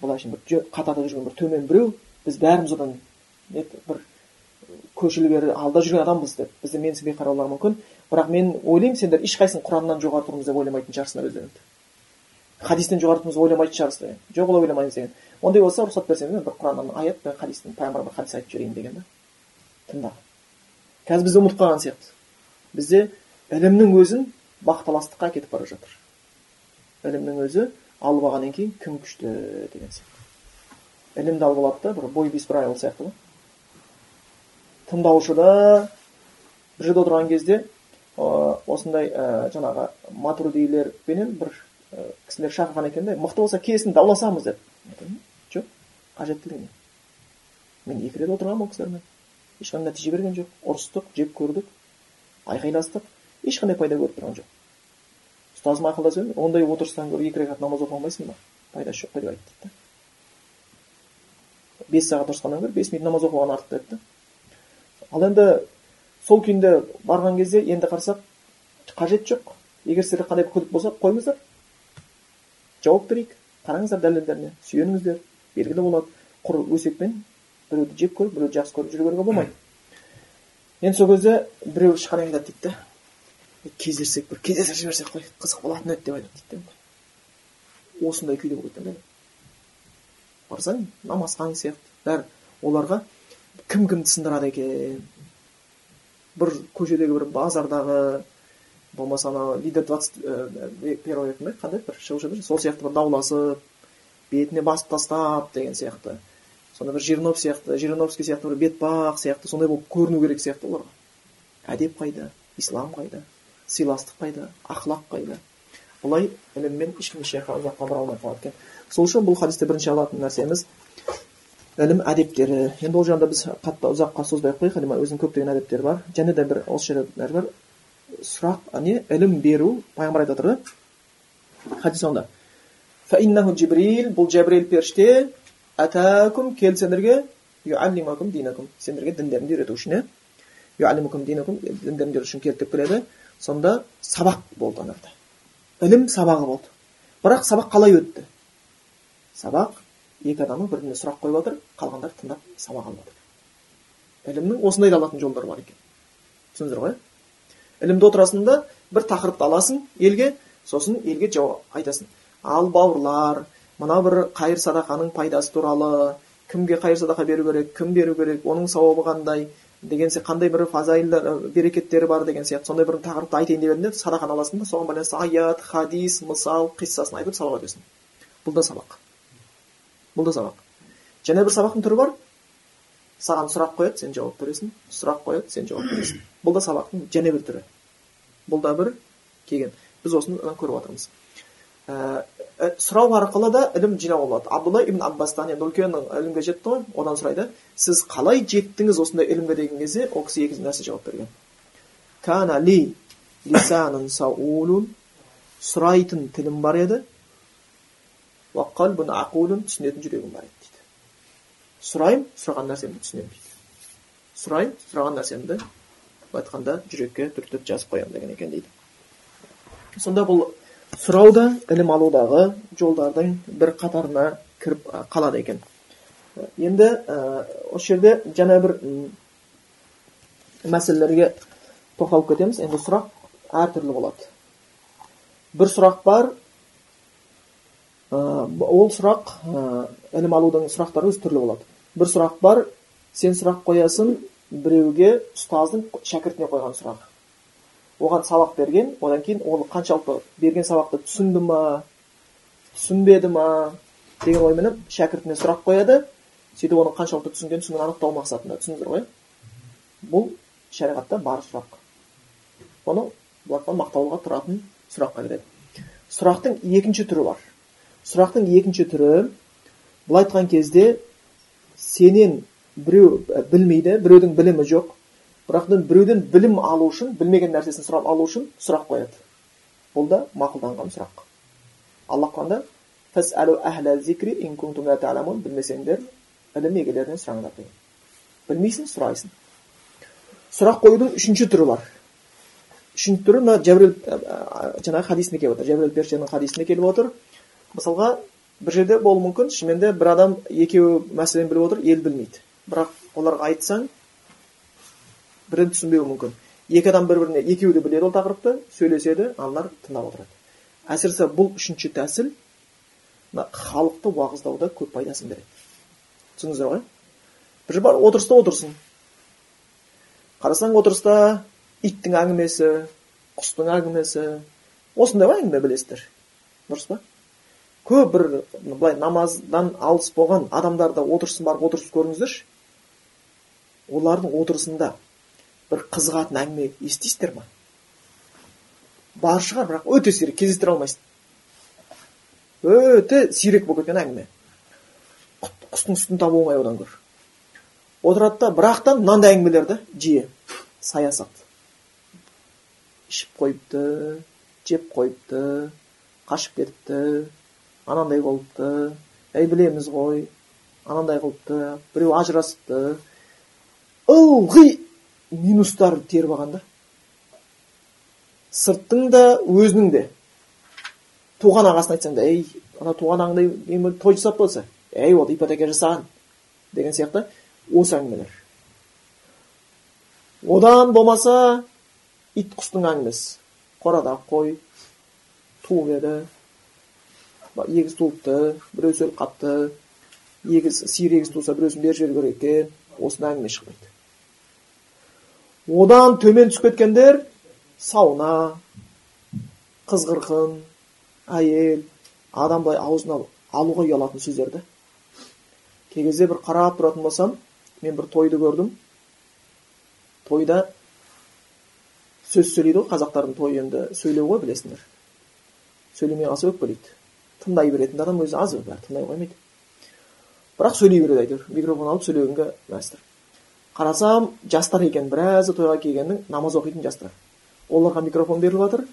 Былайша бір қатарда жүрген бір төмен біреу. Біз бәріміз одан бір көшілгері алда жүрген адамбыз деп. Бізді менсінбей қараулары мүмкін. Бірақ мен ойлаймын сендер ешқайсың құраннан жоғары тұрмыз деп ойламайтын шығарсыңдар өздеріңді. Хадистен жоғары тұрмыз ойламайтын шығарсыз деген жоқ олай ойламаймыз деген. Ондай болса рұқсат берсеңіз бір құраннан аят хадистен пайғамбар бір хадис айтып жіберейін деген да тыңда қазір біз ұмытып қалған сияқты. Бізде ілімнің өзін бақталастыққа кетіп бара жатыр. Ілімнің өзі алып алғаннан кейін кім күшті деген сияқты. Ілімді алып алады да бір бой без правил сияқты ғой. Тыңдаушыда бір жерде отырған кезде осындай ә, жаңағы матурдилерменен бір ә, кісілер шақырған екен да мықты болса келсін дауласамыз деп. Жоқ қажеттілігі не? Мен екі рет отырғанмын ол кісілермен. Ешқандай нәтиже берген жоқ. Ұрыстық жек көрдік. Айқайластық ешқандай пайда көріп тұрған жоқ. Ұстазым ақылдасып еді ондай отырыстан гөрі екі рекат намаз оқи алмайсың ба? Пайдасы жоқ қой деп айтты да. Бес сағат ұрысқаннан гөрі бес минут намаз оқыған артық деді ал енді сол күйінде барған кезде енді қарасақ қажет жоқ. Егер сіздерде қандай күдік болса қойыңыздар. Жауап берейік. Қараңыздар дәлелдеріне. Сүйеніңіздер. Белгілі болады. Құр өсекпен біреуді жек көріп біреуді жақсы көріп жүре беруге болмайды. Енді сол кезде біреу ешқандай айтады дейді да кездессек бір кездесіп жіберсек қой қызық болатын еді деп айтады дейді да осындай күйде болып кеткен барсаң намазхан сияқты бәрі оларға кім кімді сындырады екен бір көшедегі бір базардағы болмаса анау лидер двадцать первый қандай бір шығушы сол сияқты бір дауласып бетіне басып тастап деген сияқты сондай бір жирнов сияқты жириновский сияқты бір бетпақ сияқты сондай болып көріну керек сияқты оларға. Әдеп қайда? Ислам қайда? Сыйластық қайда? Ақлақ қайда? Бұлай іліммен ешкім ешжаққа ұзаққа бара алмай қалады екен. Сол үшін бұл хадисте бірінші алатын нәрсеміз ілім әдептері. Енді ол жағында біз қатты ұзаққа созбай ақ қояйық. Өзінің көптеген әдептері бар. Және де бір осы жерде бәрібір сұрақ не ілім беру пайғамбар айтып жатыр да хадис соңында бұл жәбірел періште атакум келді сендерге динакум сендерге діндеріңді үйрету үшін иә динакум діндеріңді үйрету үшін келді деп келеді сонда сабақ болды ана ілім сабағы болды бірақ сабақ қалай өтті сабақ екі адамның бір біріне сұрақ қойып жатыр қалғандары тыңдап сабақ алып жатыр ілімнің осындай да алатын жолдары бар екен түсіндіңіздер ғой ілімді отырасың да бір тақырыпты аласың елге сосын елге жауап айтасың ал бауырлар мына бір қайыр садақаның пайдасы туралы кімге қайыр садақа беру керек кім беру керек оның сауабы қандай деген сияқты қандай бір фазаилдар берекеттері бар деген сияқты. Сондай бір тақырыпты айтайын деп едім де садақаны аласың да соған байланысты аят хадис мысал қиссасын айтып сабақ өтесің бұл да сабақ. Бұл да сабақ. Және бір сабақтың түрі бар. Саған сұрақ қояды сен жауап бересің. Сұрақ қояды сен жауап бересің. Бұл да сабақтың және бір түрі. Бұл да бір келген біз осыны көріп жатырмыз ә, сұрау арқылы да ілім жинауға болады абдулла ибн аббастан енді үлкен ілімге жетті ғой одан сұрайды. Сіз қалай жеттіңіз осындай ілімге? деген кезде ол кісі екі нәрсе жауап берген. Кана ли сұрайтын тілім бар еді түсінетін жүрегім бар еді дейді. Сұраймын сұраған нәрсемді түсінемін дейді. Сұраймын сұраған нәрсемді былай айтқанда жүрекке түртіп жазып қоямын деген екен дейді. Сонда бұл сұрау да ілім алудағы жолдардың бір қатарына кіріп қалады екен. Енді осы жерде жаңа бір мәселелерге тоқталып кетеміз. Енді сұрақ әртүрлі болады. Бір сұрақ бар. Ол сұрақ ілім алудың сұрақтары өзі түрлі болады. Бір сұрақ бар. Сен сұрақ қоясың біреуге ұстаздың шәкіртіне қойған сұрақ. Оған сабақ берген одан кейін ол қаншалықты берген сабақты түсінді ма түсінбеді ма деген ойменен шәкіртіне сұрақ қояды. Сөйтіп оның қаншалықты түсінгенін түсінгенін анықтау мақсатында түсіндіңіздер ғой бұл шариғатта бар сұрақ. Оны былай мақтаулыға тұратын сұраққа кіреді. Сұрақтың екінші түрі бар. Сұрақтың екінші түрі былай айтқан кезде сенен біреу білмейді біреудің білімі жоқ. Бірақ біреуден білім алу үшін білмеген нәрсесін сұрап алу үшін сұрақ қояды. Бұл да мақұлданған сұрақ. Алла құранда білмесеңдер ілім егелерінен сұраңдар деген білмейсің сұрайсың. Сұрақ қоюдың үшінші түрі бар. Үшінші түрі мына жәбірел жаңағы хадисінде келіп отыр. Жәбірел періштенің хадисінде келіп отыр. Мысалға бір жерде болуы мүмкін шынымен де бір адам екеуі мәселені біліп отыр ел білмейді. Бірақ оларға айтсаң бірін түсінбеуі мүмкін. Екі адам бір біріне екеуі де біледі ол тақырыпты сөйлеседі аналар тыңдап отырады. Әсіресе бұл үшінші тәсіл мына халықты уағыздауда көп пайдасын береді. Түсіндіңіздер ғой? Бір бар отырыста отырсын. Қарасаң отырыста иттің әңгімесі құстың әңгімесі. Осындай ғой әңгіме білесіздер. Дұрыс па? Көп бір былай намаздан алыс болған адамдарды отырысын барып отырып көріңіздерші. Олардың отырысында бір қызығатын әңгіме естисіздер ма? Бар шығар бірақ өте сирек кездестіре алмайсың. Өте сирек болып кеткен әңгіме. Құстың сүтін табу оңай одан гөрі отырады да бірақ та мынандай әңгімелерді жиі саясат. Ішіп қойыпты жеп қойыпты қашып кетіпті анандай болыпты. Әй білеміз ғой анандай қылыпты біреу ажырасыпты. Ылғи! Минустар теріп алған да. Сырттың да өзінің де. Туған ағасына айтсаң да ей ана туған ағаңдай той жасап болса әй ол ипотека жасаған деген сияқты осы әңгімелер. Одан болмаса ит құстың әңгімесі қорадағы қой туып еді. Егіз туыпты біреу өліп қапты. Егіз сиыр егіз туса біреусін бер жіберу керек екен. Осындай әңгіме шықпайды. Одан төмен түсіп кеткендер сауна қыз қырқын әйел адам былай аузына алуға ұялатын сөздер да кей кезде бір қарап тұратын болсам мен бір тойды көрдім. Тойда сөз сөйлейді ғой қазақтардың тойы енді сөйлеу ғой білесіңдер. Сөйлемей қалса өкпелейді тыңдай беретін адам өзі аз бәрі тыңдай қоймайды. Бірақ сөйлей береді әйтеуір. Микрофон алып сөйлегенге мәстір. Қарасам жастар екен біразы тойға келгеннің намаз оқитын жастар оларға микрофон беріліп жатыр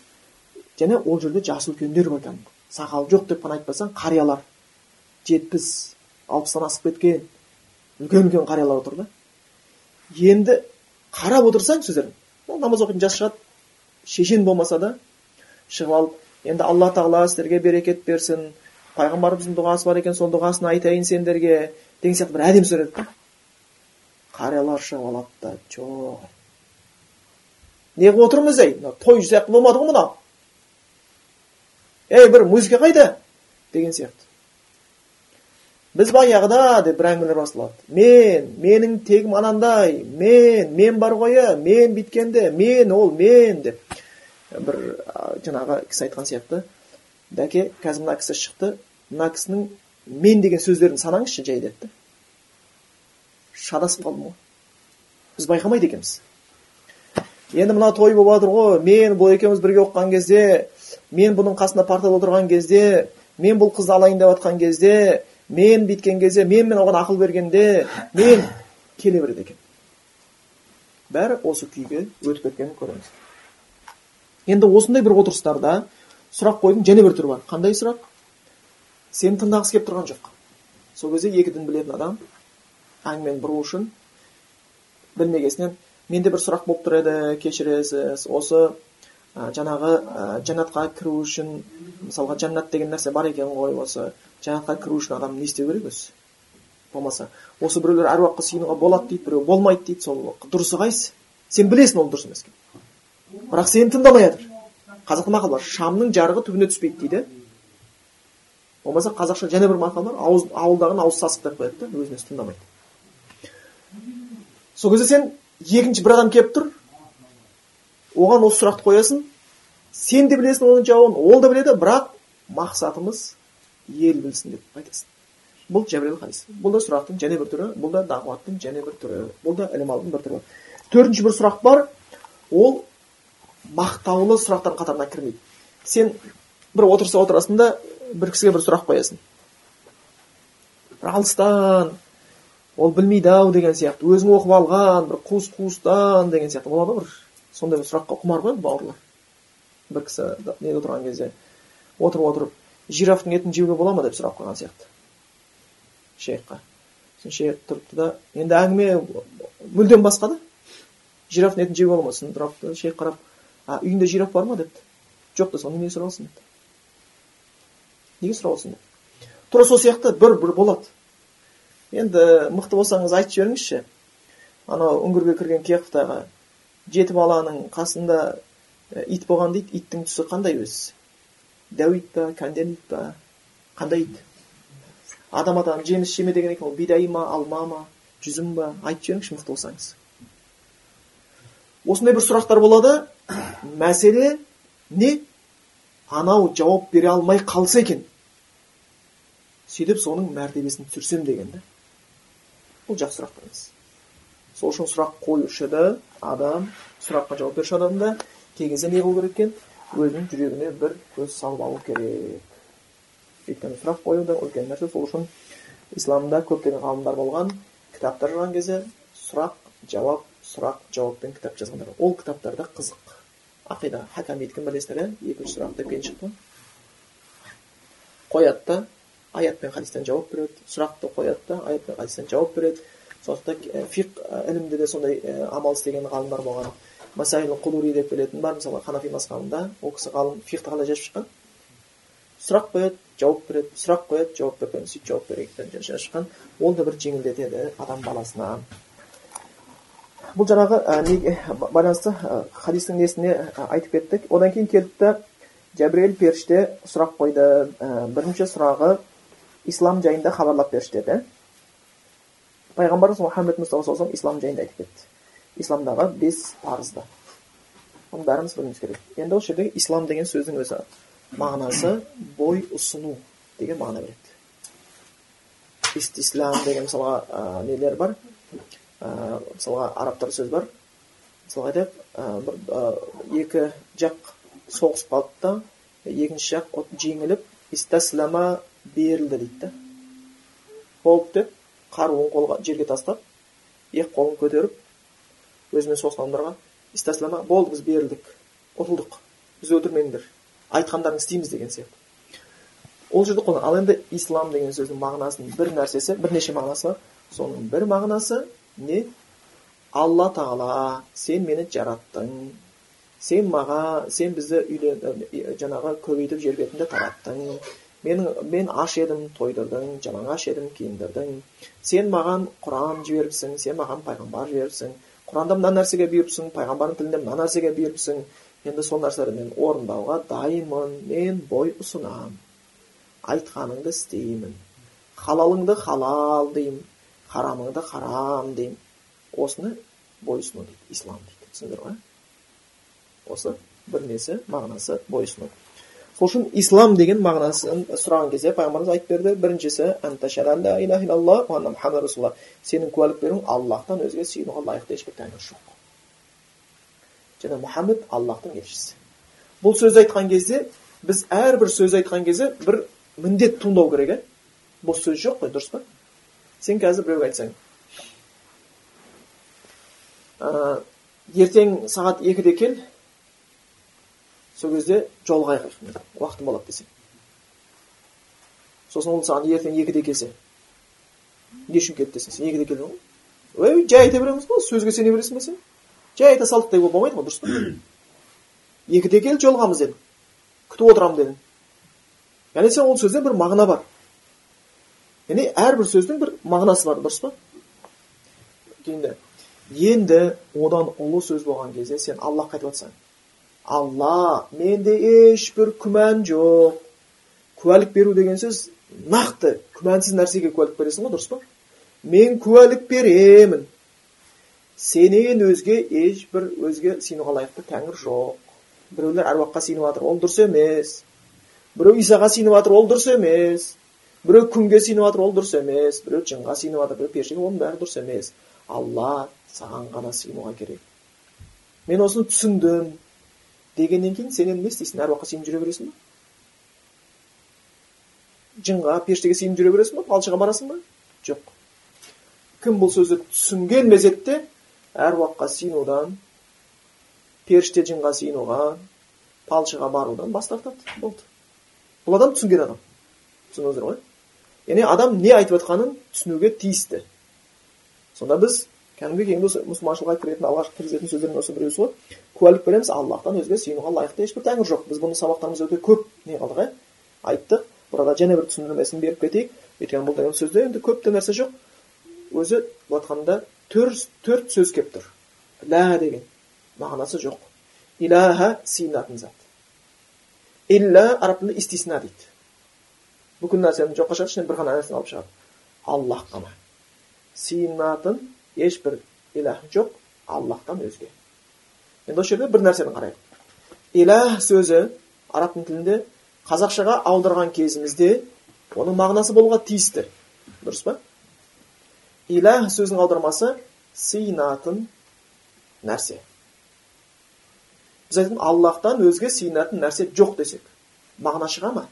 және ол жерде жасы үлкендер бар кәдімгі сақалы жоқ деп қана айтпасаң қариялар жетпіс алпыстан асып кеткен үлкен үлкен қариялар отыр да енді қарап отырсаң сөздер ол намаз оқитын жас шығады шешен болмаса да шығып алып енді алла тағала сіздерге берекет берсін пайғамбарымыздың дұғасы бар екен сол дұғасын айтайын сендерге деген сияқты бір әдемі сөйледі да қариялар шығып алады да жоқ неғып отырмыз ей? Мына той сияқты болмады ғой мынау ей бір музыка қайда? Деген сияқты. Біз баяғыда деп бір әңгімелер басталады. Мен менің тегім анандай. Мен мен бар ғой мен бүйткенде мен ол мен деп. Бір жаңағы кісі айтқан сияқты. Дәке қазір мына кісі шықты. Мына кісінің мен деген сөздерін санаңызшы жай деді. Шатасып қалдым ғой біз байқамайды екенбіз. Енді мына той болып жатыр ғой. Мен бұл екеуміз бірге оқыған кезде мен бұның қасында партада отырған кезде мен бұл қызды алайын деп жатқан кезде мен бүйткен кезде мен мен оған ақыл бергенде мен келе береді екен. Бәрі осы күйге өтіп кеткенін көреміз. Енді осындай бір отырыстарда сұрақ қоюдың және бір түрі бар. Қандай сұрақ? Сені тыңдағысы келіп тұрған жоқ. Сол кезде екі дін білетін адам әңгімені бұру үшін. Білмегесінен менде бір сұрақ болып тұр еді кешіресіз. Осы ә, жаңағы ә, жәннатқа кіру үшін мысалға жәннат деген нәрсе бар екен ғой осы жәннатқа кіру үшін адам не істеу керек өзі? Болмаса. Осы біреулер әруаққа сыйынуға болады дейді біреу болмайды дейді сол дұрысы қайсысы сен білесің ол дұрыс емес екенін. Бірақ сені тыңдамай жатыр қазақта мақал бар. Шамның жарығы түбіне түспейді дейді. Болмаса қазақша және бір мақал бар. Ауыз ауылдағыны ауыз сасық деп қояды да өзін өзі тыңдамайды. Сол кезде сен екінші бір адам келіп тұр. Оған осы сұрақты қоясың. Сен де білесің оның жауабын ол да біледі бірақ мақсатымыз ел білсін деп айтасың. Бұл жәбірел хадис. Бұл да сұрақтың және бір түрі бұл да дағуаттың және бір түрі бұл да ілім алудың бір түрі. Төртінші бір сұрақ бар. Ол мақтаулы сұрақтардың қатарына кірмейді. Сен бір отырыста отырасың да бір кісіге бір сұрақ қоясың. Бір алыстан ол білмейді ау деген сияқты. Өзің оқып алған бір қуыс қуыстан деген сияқты. Болады ғой бір сондай бір сұраққа құмар ғой бауырлар. Бір кісі неде отырған кезде отырып отырып жирафтың етін жеуге бола ма? деп сұрап қойған сияқты. Шейхқа. Сосын шейх тұрыпты да енді әңгіме мүлдем басқа да. Жирафтың етін жеуге бола ма? сосын тұрыпты шейх қарап а үйінде жираф бар ма? депті. Жоқ десе неге сұрап алсын? депті неге сұрап алсын? деп. Тура сол сияқты бір бір болады. Енді мықты болсаңыз айтып жіберіңізші. Анау үңгірге кірген кеқовтағы жеті баланың қасында ит болған дейді иттің түсі қандай өзі дәу ит па кәнден ит па? Қандай ит? Адам адам жеміс жеме деген екен ол бидай ма алма ма жүзім ба? Айтып жіберіңізші мықты болсаңыз. Осындай бір сұрақтар болады. Мәселе не? Анау жауап бере алмай қалса екен. Сөйтіп соның мәртебесін түсірсем деген да. Бұл жақсы сұрақ емес сол үшін сұрақ қоюшы адам сұраққа жауап беруші адам да кей кезде не қылу керек екен өзінің жүрегіне бір көз салып алу керек өйткені сұрақ қою да үлкен нәрсе сол үшін исламда көптеген ғалымдар болған кітаптар жазған кезде сұрақ жауап сұрақ жауаппен кітап жазғандар ол кітаптарда қызық ақида хаками кім білесіздер иә екінші сұрақ деп кейін шықты қояды да аят пен хадистен жауап береді сұрақты қояды да аят пен хадистен жауап береді сондықтан фиқ ілімде де сондай амал істеген ғалымдар болған масаил деп білетін бар мысалы ханафи мазхабында ол кісі ғалым фиқты қалай жазып шыққан сұрақ қояды жауап береді сұрақ қояды жауап береді сөйтіп жауап береді жазып шыққан ол да бір жеңілдетеді адам баласына бұл жаңағы ә, байланысты хадистің несіне айтып кеттік одан кейін келді да жәбірел періште сұрақ қойды бірінші сұрағы ислам жайында хабарлап берші деді пайғамбарымыз мұхаммед мұстафа саллаллаху ислам жайында айтып кетті исламдағы бес парызды оны бәріміз білуіміз керек енді осы жердегі ислам деген сөздің өзі мағынасы бой ұсыну деген мағына береді истислам деген мысалға ә, нелер бар ә, мысалға арабтарда сөз бар мысалға айтайық бір ә, екі жақ соғысып қалды да екінші жақ жеңіліп берілді дейді да болды деп қаруын қолға жерге тастап екі қолын көтеріп өзімен адамдарға истаслама болды біз берілдік ұтылдық бізді өлтірмеңдер айтқандарыңды істейміз деген сияқты. Ол жерде қолдан ал енді ислам деген сөздің мағынасының бір нәрсесі бірнеше мағынасы бар. Соның бір мағынасы не? Алла тағала сен мені жараттың сен маға сен бізді үйлен жаңағы көбейтіп жер бетінде тараттың менің мен аш едім тойдырдың жалаңаш едім киіндірдің сен маған құран жіберіпсің сен маған пайғамбар жіберіпсің құранда мына нәрсеге бұйырыпсың пайғамбардың тілінде мына нәрсеге бұйырыпсың енді сол нәрселерді мен орындауға дайынмын мен бой ұсынамын айтқаныңды істеймін халалыңды халал деймін харамыңды харам деймін осыны бойұсыну дейді ислам дейді түсіндіңдер ғой осы бір несі мағынасы бойұсыну сол үшін ислам деген мағынасын сұраған кезде пайғамбарымыз айтып берді біріншісі сенің куәлік беруің аллахтан өзге сыйынуға лайықты ешбір тәңір жоқ және мұхаммед аллахтың елшісі бұл сөзді айтқан кезде біз әрбір сөз айтқан кезде бір міндет туындау керек иә бос сөз жоқ қой дұрыс па сен қазір біреуге айтсаң ә, ертең сағат екіде кел сол кезде жолға уақытым болады десең сосын ол саған ертең екіде келсе. Не үшін келді десең сен екіде келдің ғой. Ой жай айта береміз ғой сөзге сене бересің бе сен? Жай айта салдық деуге болмайды ғой дұрыс па? Екіде кел жолығамыз дедің күтіп отырамын дедің яғни сен ол сөзде бір мағына бар. Яғни әрбір сөздің бір мағынасы бар дұрыс па? Енді енді одан ұлы сөз болған кезде сен аллахқа айтып жатсаң алла менде ешбір күмән жоқ куәлік беру деген сөз нақты күмәнсіз нәрсеге куәлік бересің ғой дұрыс па мен куәлік беремін сенен өзге ешбір өзге сыйынуға лайықты тәңір жоқ біреулер әруаққа сыйынып жатыр ол дұрыс емес біреу исаға сыйынып жатыр ол дұрыс емес біреу күнге сыйынып жатыр ол дұрыс емес біреу жынға сыйынып жатыр біреу періштеге оның бәрі дұрыс емес алла саған ғана сыйынуға керек мен осыны түсіндім дегеннен кейін сен енді не істейсің? Әруаққа сеніп жүре бересің ба? Жынға періштеге сеніп жүре бересің ба? Балшыға барасың ба? Жоқ. Кім бұл сөзді түсінген мезетте әруаққа сиынудан періште жынға сиынуға палшыға барудан бас тартады. Болды. Бұл адам түсінген адам. Түсіндіңіздер ғой? Яғни адам не айтып жатқанын түсінуге тиісті. Сонда біз кәдімгі енді осы мұсылманшылыққа кіретін алғашқы кіргізетін сөздердің осы біреусі ғой куәлік береміз аллахтан өзге сыйынуға лайықты ешбір тәңір жоқ біз бұны сабақтарымызда өте көп не қылдық иә айттық. Burada және бір түсіндірмесін беріп кетейік. Өйткені бұл деген сөзде енді көп те нәрсе жоқ. Өзі былай айтқанда төрт сөз келіп тұр. Лә деген мағынасы жоқ. Илаха сиынатын зат илля араб тілінде истисна дейді. Бүкіл нәрсені жоққа шығарып ішінен бір ғана нәрсені алып шығады аллах қана сиынатын ешбір илах жоқ аллахтан өзге енді осы жерде бір нәрсені қарайық илах сөзі араб тілінде қазақшаға аударған кезімізде оның мағынасы болуға тиісті дұрыс па илах сөзінің аудармасы сыйынатын нәрсе біз айтатын аллахтан өзге сыйынатын нәрсе жоқ десек мағына шыға ма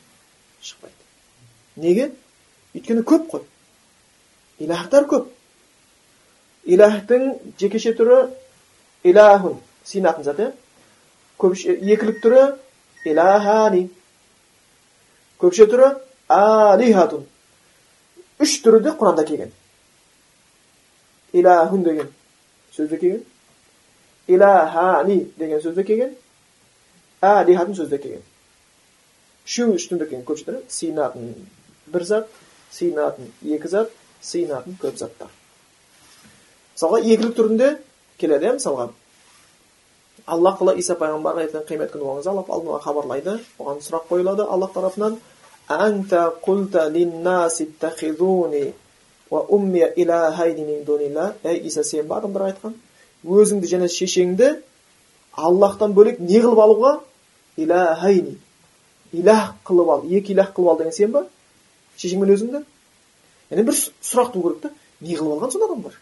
шықпайды неге өйткені көп қой илахтар көп илахтың жекеше түрі зат иә екілік түрі илахани көпше түрі алихатун үш түрі де құранда келген илахун деген сөзде келген илахани деген сөзде келген алихатун сөзде келген үшеуі үштінде келген көпше түрі сыйынатын бір зат сыйынатын екі зат сыйынатын көп заттар мысалға екілік түрінде келеді иә мысалға. Аллах тағала иса пайғамбарға ертең қиямет күні болған алла алдын хабарлайды. Оған сұрақ қойылады аллах тарапынан. Анта иса сен ба адамдарға айтқан. Өзіңді және шешеңді аллахтан бөлек не қылып алуға? Илахайни илах қылып ал екі илах қылып ал деген сен ба шешең мен өзіңді? Яғни бір сұрақ туу керек та не қылып алған сонда адамдар?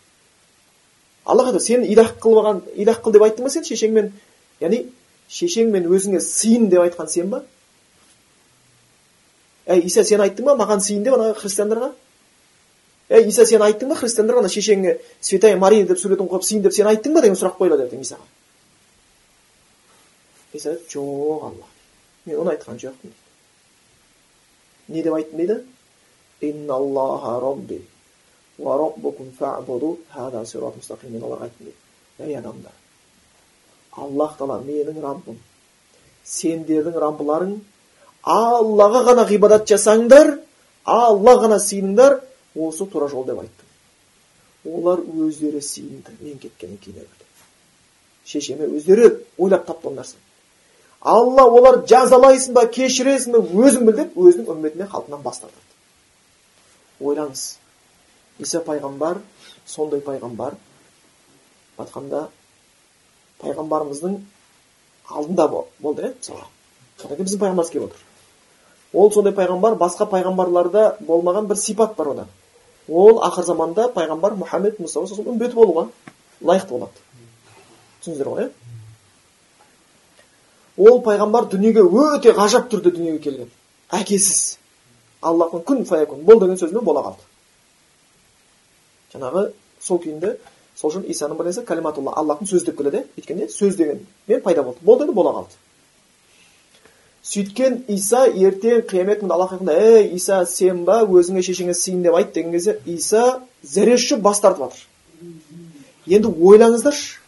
Айтады сен илах қылып алған илах қыл деп айттың ба сен шешеңмен? Яғни шешең мен өзіңе сыйын деп айтқан сен ба? Әй иса сен айттың ба маған сыйын деп ана христиандарға? Ей иса сен айттың ба христиандарға ана шешеңе святая мария деп суретін қойып сыйын деп сен айттың ба деген сұрақ қойылады ертең исаға иса жоқ алла мен оны айтқан жоқпын не деп айттым дейді? Мен оларға айттым дейді ей адамдар аллах тағала менің раббым сендердің раббыларың аллаға ғана ғибадат жасаңдар алла ғана сыйыныңдар осы тура жол деп айттым олар өздері сиынды мен кеткеннен кейін шешеме өздері ойлап тапты ол нәрсе алла олар жазалайсың ба кешіресің ба өзің біл деп өзінің үмметіне халқынан бас тартады ойлаңыз иса пайғамбар сондай пайғамбар айтқанда пайғамбарымыздың алдында болды иә мысалға содан кейін біздің пайғамбарымыз келіп отыр ол сондай пайғамбар басқа пайғамбарларда болмаған бір сипат бар ода ол ақыр заманда пайғамбар мұхаммед мұстафа үмбеті болуға лайықты болады түсіндіңіздер ғой иә ол пайғамбар дүниеге өте ғажап түрде дүниеге келген әкесіз аллахтың күн фаякун бол деген сөзімен бола қалды жаңағы сол күйінде сол үшін исаның бір нәрсе калиматулла аллахтың сөзі деп келеді. Өйткені сөз деген мен пайда болды. Бол деді бола қалды. Сөйткен иса ертең қиямет күнінде аллах ей иса сен ба өзіңе шешеңе сыйын деп айт деген кезде иса зәресі ұшып бас тартып жатыр. Енді ойлаңыздаршы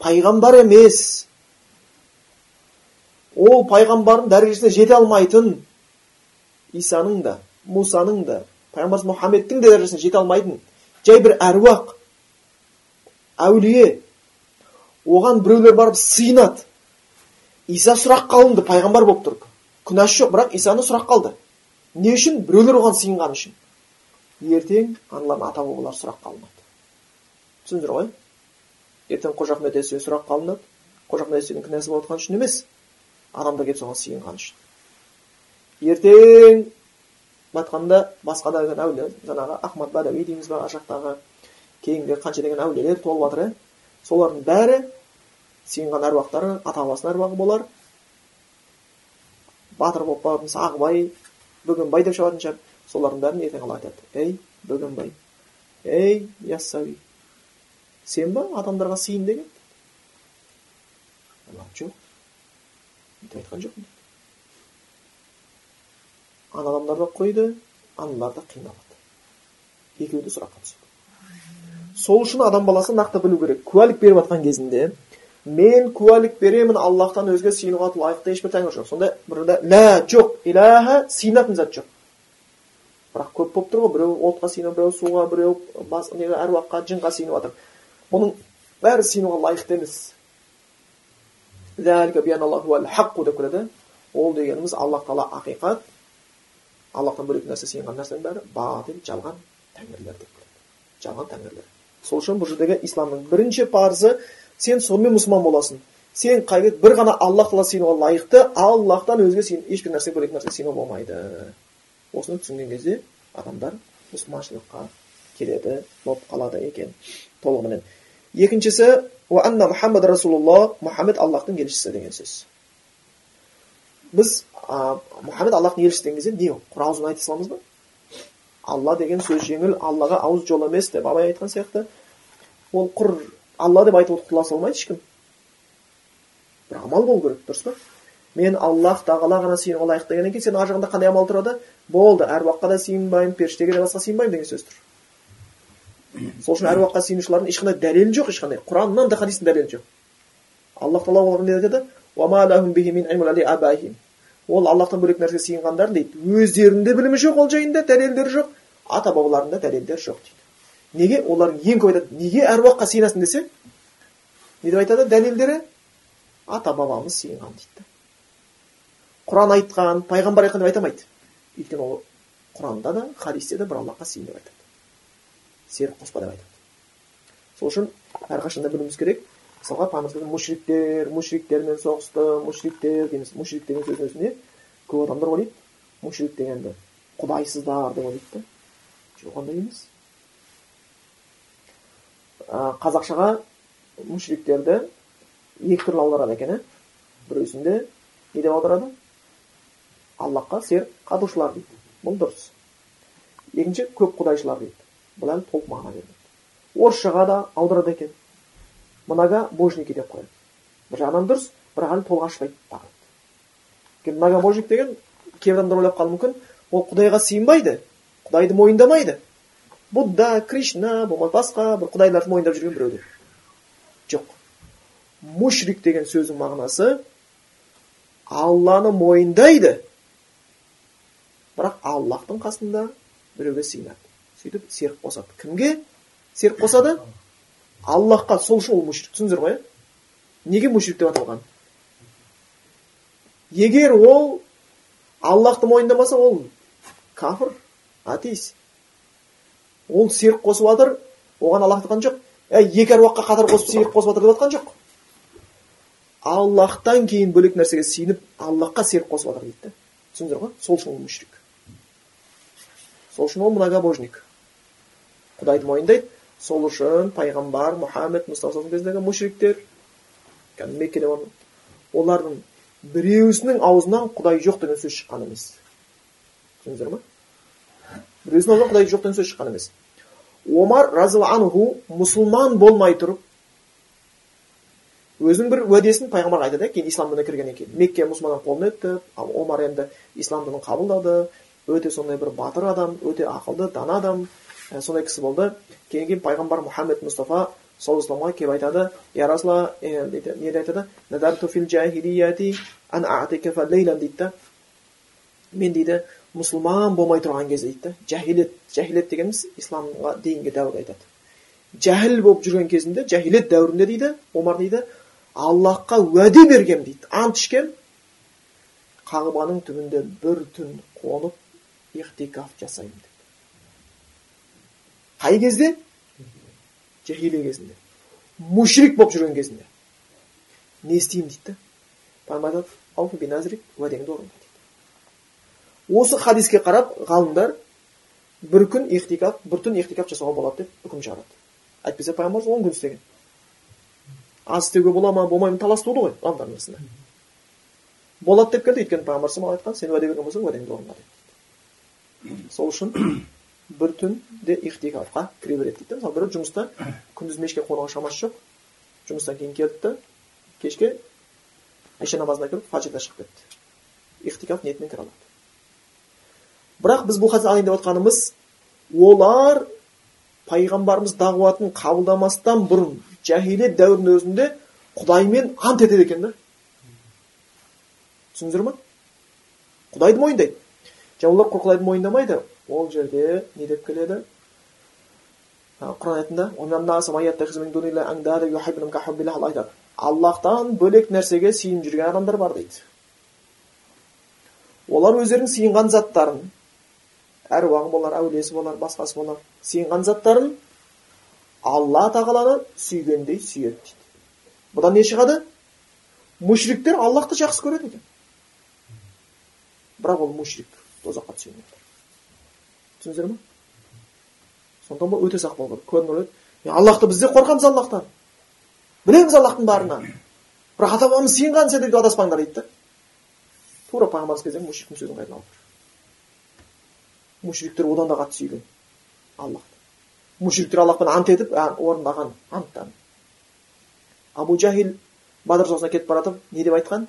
пайғамбар емес ол пайғамбардың дәрежесіне жете алмайтын исаның да мусаның да пайғамбарымыз мұхаммедтің де дәрежесіне жете алмайтын жай бір әруақ әулие оған біреулер барып сыйынады иса сұрақ қалынды пайғамбар болып тұр күнәсі жоқ бірақ исаны сұрақ қалды не үшін біреулер оған сыйынғаны үшін ертең аналардың ата бабалары сұрақ қалмайды түсіндіңіздер ғой ертең қожа ахмет яссауи сұрақ қалынады қожа ахмет яссауидің кінәсі болып жатқан үшін емес адамдар келіп соған сыйынғаны үшін ертең айтқанда басқа да әулие жаңағы ахмад бадауи дейміз ба ар жақтағы кейінгі қанша деген әулиелер толып жатыр иә солардың бәрі сыйынған әруақтары ата бабасының әруағы болар. Батыр болып баратын ағыбай бөгенбай деп шығатын шығар. Солардың бәрін ертең алла айтады. Ей бөгенбай ей яссауи сен ба адамдарға сыйын деген? Жоқ. Айтқан жоқпын. Ана адамдар да қойды аналар да қиналады екеуі де сұраққа түседі сол үшін адам баласы нақты білу керек куәлік беріп жатқан кезінде мен куәлік беремін аллахтан өзге сыйынуға лайықты ешбір тәңір жоқ сонда бірде лә жоқ иләһә сыйынатын зат жоқ бірақ көп болып тұр ғой біреу отқа сыйынып біреу суға біреу бас неге әруаққа жынға сыйынып жатыр бұның бәрі сыйынуға лайықты емес деп келеді ол дегеніміз аллах тағала ақиқат аллахтан бөлек нәрсе сыйынған нәрсенің бәрі батил жалған тәңірлер деп жалған тәңірлер сол үшін бұл жердегі исламның бірінші парызы сен сонымен мұсылман боласың сен қай бір ғана аллах тағала сыйынуға лайықты аллахтан өзге сен ешбір нәрсе бөлек нәрсе сыйынуға болмайды осыны түсінген кезде адамдар мұсылманшылыққа келеді болып қалады екен толығыменен екіншісі мұхаммад расулулла мұхаммед аллахтың елшісі деген сөз біз ә, мұхаммед аллахтың елшісі деген кезде не құр айта саламыз ба алла деген сөз жеңіл аллаға ауыз жол емес деп абай айтқан сияқты ол құр алла деп айтып құтыла салмайды ешкім бір амал болу керек дұрыс па мен аллах тағала ғана сыйынуға лайықты дегеннен кейін сен ар жағында қандай амал тұрады болды әруаққа да сыйынбаймын періштеге де басқа сыйынбаймын деген сөз тұр сол үшін әруаққа сыйынушылардың ешқандай дәлелі жоқ ешқандай құраннан да хадистің дәлелі жоқ аллах тағала оларға не айтады ол аллахтан бөлек нәрсеге сыйынғандар дейді. Өздерінде білімі жоқ ол жайында дәлелдері жоқ. Ата бабаларында дәлелдер жоқ дейді. Неге олар ең көп айтады? Неге әруаққа сыйынасың десе? Не деп айтады? Дәлелдері ата бабамыз сыйынған дейді. Құран айтқан пайғамбар айтқан деп айта алмайды. Өйткені ол құранда да хадисте де бір аллахқа сыйын деп айтады. Серік қоспа деп айтады. Сол үшін әрқашанда білуіміз керек мысалға пайғамбар мушриктер мушриктермен соғысты мушриктер дейміз. Мушрик деген сөздің өзіне көп адамдар ойлайды мушрик дегенді құдайсыздар деп ойлайды да. Жоқ ондай емес. Қазақшаға мушриктерді екі түрлі аударады екен иә біреусінде не деп аударады? Аллахқа серік қадушылар дейді. Бұл дұрыс. Екінші көп құдайшылар дейді. Бұл әлі толық мағына бермейді. Орысшаға да аударады екен. Многобожники деп қояды. Бір жағынан дұрыс әлі толық ашпайды тағы. Многобожник деген кейбір адамдар ойлап қалуы мүмкін ол құдайға сыйынбайды құдайды мойындамайды. Будда кришна болмаса басқа бір құдайларды мойындап жүрген біреу деп жоқ. Мушрик деген сөздің мағынасы алланы мойындайды. Бірақ аллахтың қасында біреуге сыйынады. Сөйтіп серік қосады. Кімге? Серік қосады? Аллахқа сол үшін ол мушрик. Түсіндіңіздер ғой иә? Неге мушрик деп аталған? Егер ол аллахты мойындамаса ол кафір атеист. Ол серік қосып жатыр оған аллах айтқан жоқ. Әй екі әруаққа қатар қосып серік қосып жатыр деп жатқан жоқ. Аллахтан кейін бөлек нәрсеге сиынып аллахқа серік қосып жатыр дейді да түсіндіңіздер ғой? Сол үшін ол мушрик. Сол үшін ол многобожник. Құдайды мойындайды сол үшін пайғамбар мұхаммед мұстафа кезіндегі мушриктер кәдімгі меккеде олардың біреуісінің аузынан құдай жоқ деген сөз шыққан емес түсіндіңіздер ма біреуісінің аузынан құдай жоқ деген сөз шыққан емес омар разиаллаху анху мұсылман болмай тұрып өзінің бір уәдесін пайғамбарға айтады кейін ислам дініне кіргеннен кейін мекке мұсылманның қолына өтті ал омар енді ислам дінін қабылдады өте сондай бір батыр адам өте ақылды дана адам сондай кісі болды. Кейін кейін пайғамбар мұхаммед мұстафа саллаллаху алейhi келіп айтады я расула дейді не айтады? Дейді. Да мен дейді мұсылман болмай тұрған кезде дейді. Да жахилет жахилет дегеніміз исламға дейінгі дәуір айтады. Жәһіл болып жүрген кезінде жахилет дәуірінде дейді омар дейді аллахқа уәде бергем дейді. Ант ішкем қағбаның түбінде бір түн қонып ихтикаф жасаймын қай кезде жахилия кезінде мушрик болып жүрген кезінде не істеймін дейді да пайғамбар айтады уәдеңді орында дейді осы хадиске қарап ғалымдар бір күн ихтикаф бір түн ихтикаф жасауға болады деп үкім шығарады әйтпесе пайғамбарымыз он күн істеген аз істеуге бола ма болмай ма талас туды ғой ғалымдардың арасында болады деп келді өйткені пайғамбар айтқан сен уәде берген болсаң уәдеңді орында сол үшін бір түнде ихтикафқа кіре береді дейді мысалы біреу жұмыста күндіз мешітке қонуға шамасы жоқ жұмыстан кейін келді да кешке иша намазына кіріп фаджрда шығып кетті ихтикаф ниетімен кіре алады бірақ біз бұл алайын деп отқанымыз олар пайғамбарымыз дағуатын қабылдамастан бұрын жахилет дәуірінің өзінде құдаймен ант етеді екен да түсіндіңіздер ма құдайды мойындайды және олар құдайды мойындамайды ол жерде не деп келеді? Құран аятында аллахтан бөлек нәрсеге сиынып жүрген адамдар бар дейді. Олар өздерінің сиынған заттарын әруағы болар әулиесі болар басқасы болар сиынған заттарын алла тағаланы сүйгендей сүйеді дейді. Бұдан не шығады? Мушриктер аллахты жақсы көреді екен. Бірақ ол мушрик тозаққа түсе түсіндіңіздер ма сондықтан бұл өте сақ болу керек аллахты біз де қорқамыз аллахтан. Білеміз аллахтың барына бірақ ата бабамыз сыйынған сендерге адаспаңдар дейді да. Тура пайғамбарымыз кезінде мушриктің сөзін қайдан алып мушриктер одан да қатты сүйген. Аллахты мушриктер аллахпен ант етіп орындаған анттарын абу жахил бадыр соғысына кетіп бара жатып не деп айтқан?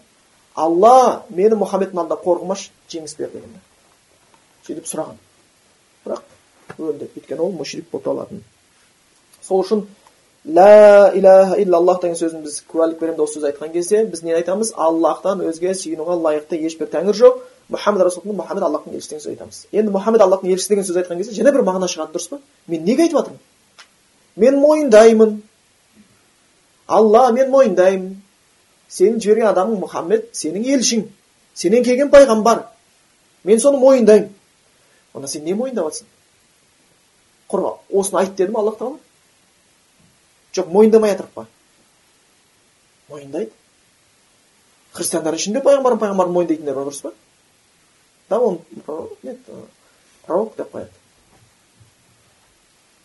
Алла мені мұхаммедтің алдында қорғымашы жеңіс бер деген сөйтіп сұраған. Өлді өйткені ол мушрик болып табылатын сол үшін лә илаха иллаллах деген сөзін біз куәлік береміз осы сөз айтқан кезде біз не айтамыз? Аллахтан өзге сүйінуға лайықты ешбір тәңір жоқ. Мұхаммед расулалла мұхаммед аллахтың елшісі деген сөз айтамыз. Енді мұхаммед аллахтың елшісі деген сөз айтқан кезде және бір мағына шығады дұрыс па? Мен неге айтып жатырмын мен мойындаймын алла мен мойындаймын сенің жіберген адамың мұхаммед сенің елшің сенен келген пайғамбар. Мен соны мойындаймын онда сен не мойындап жатрсың құр осыны айт деді ма аллах тағала жоқ мойындамай жатыр па? Мойындайды. Христиандар ішінде пайғамбарым пайғамбарын мойындайтындар бар дұрыс па? Да он нет пророк деп қояды.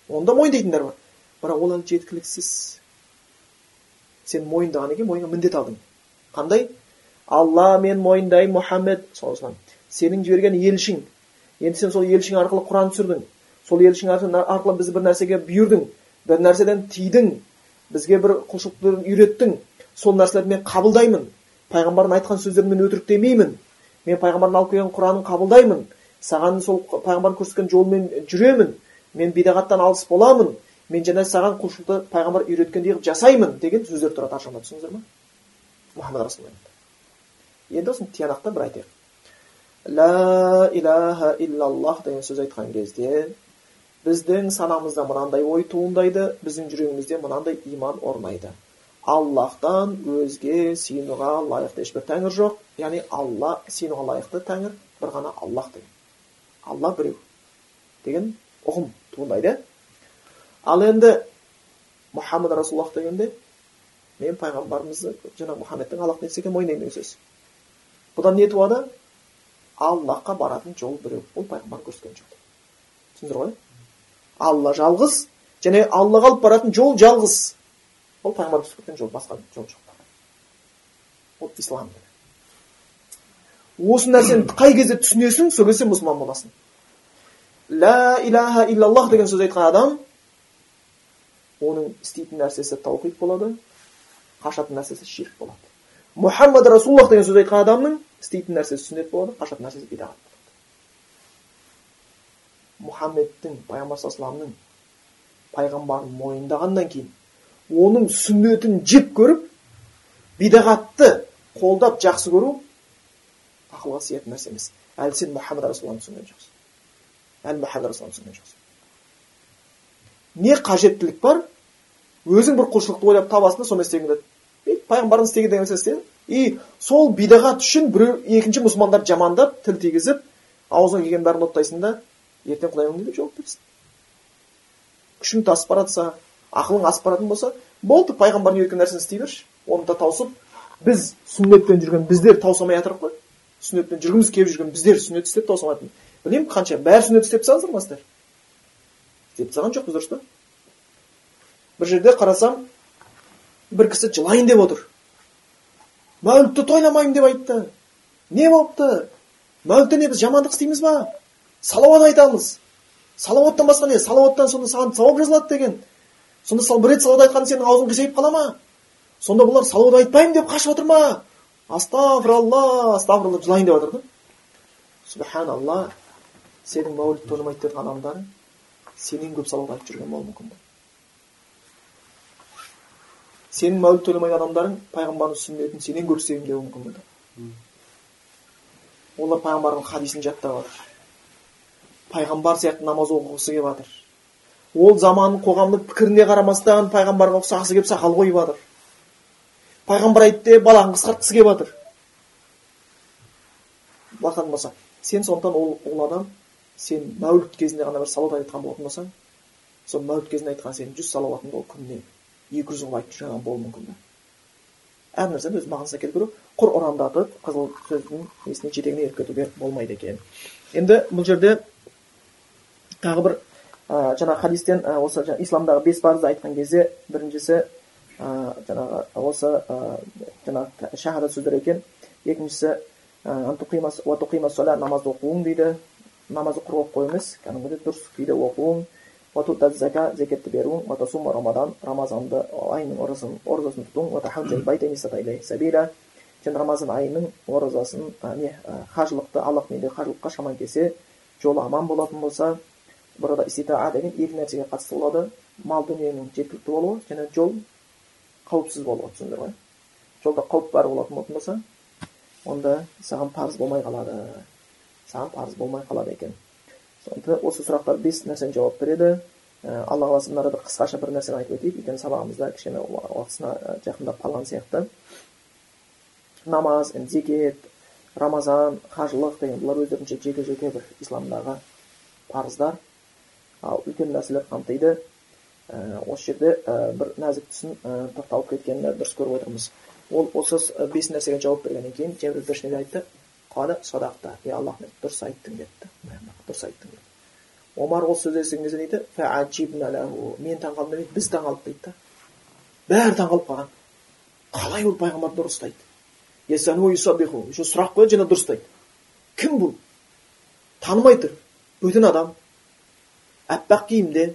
Онда мойындайтындар бар. Бірақ ол жеткіліксіз. Сен мойындағаннан кейін мойныңа міндет алдың. Қандай? Алла мен мойындаймын мұхаммед сенің жіберген елшің. Енді сен сол елшің арқылы құран түсірдің. Сол елшің арқылы біз бір нәрсеге бұйырдың бір нәрседен тыйдың бізге бір құлшылықты үйреттің сол нәрселерді мен қабылдаймын пайғамбардың айтқан сөздерін мен өтіріктемеймін мен пайғамбардың алып келген құранын қабылдаймын саған сол пайғамбардың көрсеткен жолмен жүремін мен бидағаттан алыс боламын мен және саған құлшылықты пайғамбар үйреткендей қылып жасаймын деген сөздер тұрады ар жағында түсіндіңіздер ма мұхаммад расулалла енді осыны тиянақтап бір айтайық. Ля илаха иллаллах деген сөз айтқан кезде біздің санамызда мынандай ой туындайды біздің жүрегімізде мынандай иман орнайды. Аллахтан өзге сыйынуға лайықты ешбір тәңір жоқ. Яғни алла сыйынуға лайықты тәңір бір ғана аллах деген. Алла біреу деген ұғым туындайды. Ал енді мұхаммад расулаллах дегенде мен пайғамбарымызды жаңағы мұхаммедтің аллахтың елшісі екенін мойындаймын деген сөз бұдан не туады? Аллахқа баратын жол біреу. Ол пайғамбар көрсеткен жол. Түсіндіңіздер ғой? Алла жалғыз және аллаға алып баратын жол жалғыз. Ол пайғамбар көрсеткен жол басқа жол жоқ. Ол ислам осы нәрсені қай кезде түсінесің сол кезде мұсылман боласың. Ля илаха иллаллах деген сөз айтқан адам оның істейтін нәрсесі таухид болады қашатын нәрсесі ширк болады. Мұхаммад расулаллах деген сөз айтқан адамның істейтін нәрсесі сүннет болады қашатын нәрсесі бидағат мұхаммедтің пайғамбар пайғамбарын мойындағаннан кейін оның сүннетін жек көріп бидағатты қолдап жақсы көру ақылға сыятын нәрсе емес әлі сен мұхаммад расулалланы түсінген жоқсың әлі расулалланы түсінген жоқсың не қажеттілік бар өзің бір құлшылықты ойлап табасың да сонымен істегің келеді пайғамбардың істеген деген нәрсе и сол бидағат үшін біреу екінші мұсылмандарды жамандап тіл тигізіп аузыңа келген бәрін оттайсың да ертең құдай не деп жауап күшің тасып бара жатса ақылың асып баратын болса болды пайғамбардың үйреткен нәрсені істей берші. Оны да таусып біз сүннетпен жүрген біздер таусамай жатырық қой. Сүннетпен жүргіміз келіп жүрген біздер сүннет істеп таусамайтын білмеймін қанша бәрі сүннет істеп тастадыңыздар ма сіздер? Істеп тастаған жоқпыз дұрыс па? Бір жерде қарасам бір кісі жылайын деп отыр. Мәулітті тойламаймын деп айтты. Не болыпты? Мәулітте не біз жамандық істейміз ба? Салауат айтамыз. Салауаттан басқа не? Салауаттан сонда саған сауап жазылады деген. Сонда сал бір рет салауат айтқанда сенің аузың қисайып қала ма? Сонда бұлар салауат айтпаймын деп қашып отыр ма? Астағфиралла астағфиралла деп жылайын деп жатыр да. Субханалла сенің мәуліт тойламайды деген адамдарың сенен көп салауат айтып жүрген болуы мүмкін сенің мәуліт тойламайтын адамдарың пайғамбардың сүннетін сенен көп деуі мүмкін да. Олар пайғамбардың хадисін жаттап жатыр пайғамбар сияқты намаз оқығысы келіп жатыр. Ол заманның қоғамдық пікіріне қарамастан пайғамбарға ұқсағысы келіп сақал қойып жатыр. Пайғамбар айтты деп балағын қысқартқысы келіп жатыр байқадың болса сен сондықтан ол, ол адам сен мәуліт кезінде ғана бір салауат айтқан болатын болсаң сол мәуліт кезінде айтқан сенің жүз салауатыңды ол күніне екі жүз қылып айтып жүрген болуы мүмкін да әр нәрсені өз мағынасына келтіру құр ұрандатып қызыл сөздің несіне жетегіне еріп кетуге болмайды екен. Енді бұл жерде тағы бір ә, жаңағы хадистен ә, осы жаңа, исламдағы бес парызды айтқан кезде біріншісі ә, жаңағы осы ә, жаңағы шахада сөздер екен. Екіншісі намазды оқуың дейді. Намазды құр оқып емес кәдімгідей дұрыс күйде оқуың. Зака зекетті беруің. Рамадан рамазанды айының оразасын оразасын тұтуың. Және рамазан айының оразасын не қажылықты аллахтың үйінде қажылыққа шаман келсе жолы аман болатын болса burada istita'a деген екі нәрсеге қатысты болады мал дүниенің жеткілікті болуы және жол қауіпсіз болуы түсіндіңдер ғой жолда қауіп бар болатын болатын болса онда саған парыз болмай қалады саған парыз болмай қалады екен сондықтан осы сұрақтар бес нәрсені жауап береді алла қаласа мына арада қысқаша бір нәрсені айтып өтейік өйткені сабағымызда кішкене уақытысына жақындап қалған сияқты намаз зекет рамазан қажылық деген бұлар өздерінше жеке жеке бір исламдағы парыздар ал үлкен нәрселер қамтиды. Ә, осы жерде ә, бір нәзік тұсын ә, тоқталып кеткенін дұрыс көріп отырмыз. Ол осы бес нәрсеге жауап бергеннен кейін не айтты. Қала садақта. Е аллах дұрыс айттың деді дұрыс айттың деді омар осы сөзді естіген кезде дейді мен таңқалдым демейді біз таңқалдық дейді да. Бәрі таңқалып қалған қалай ол пайғамбарды дұрыс ұстайды еще сұрақ қояды және дұрыстайды кім бұл? Танымай тұр. Бөтен адам аппақ киімде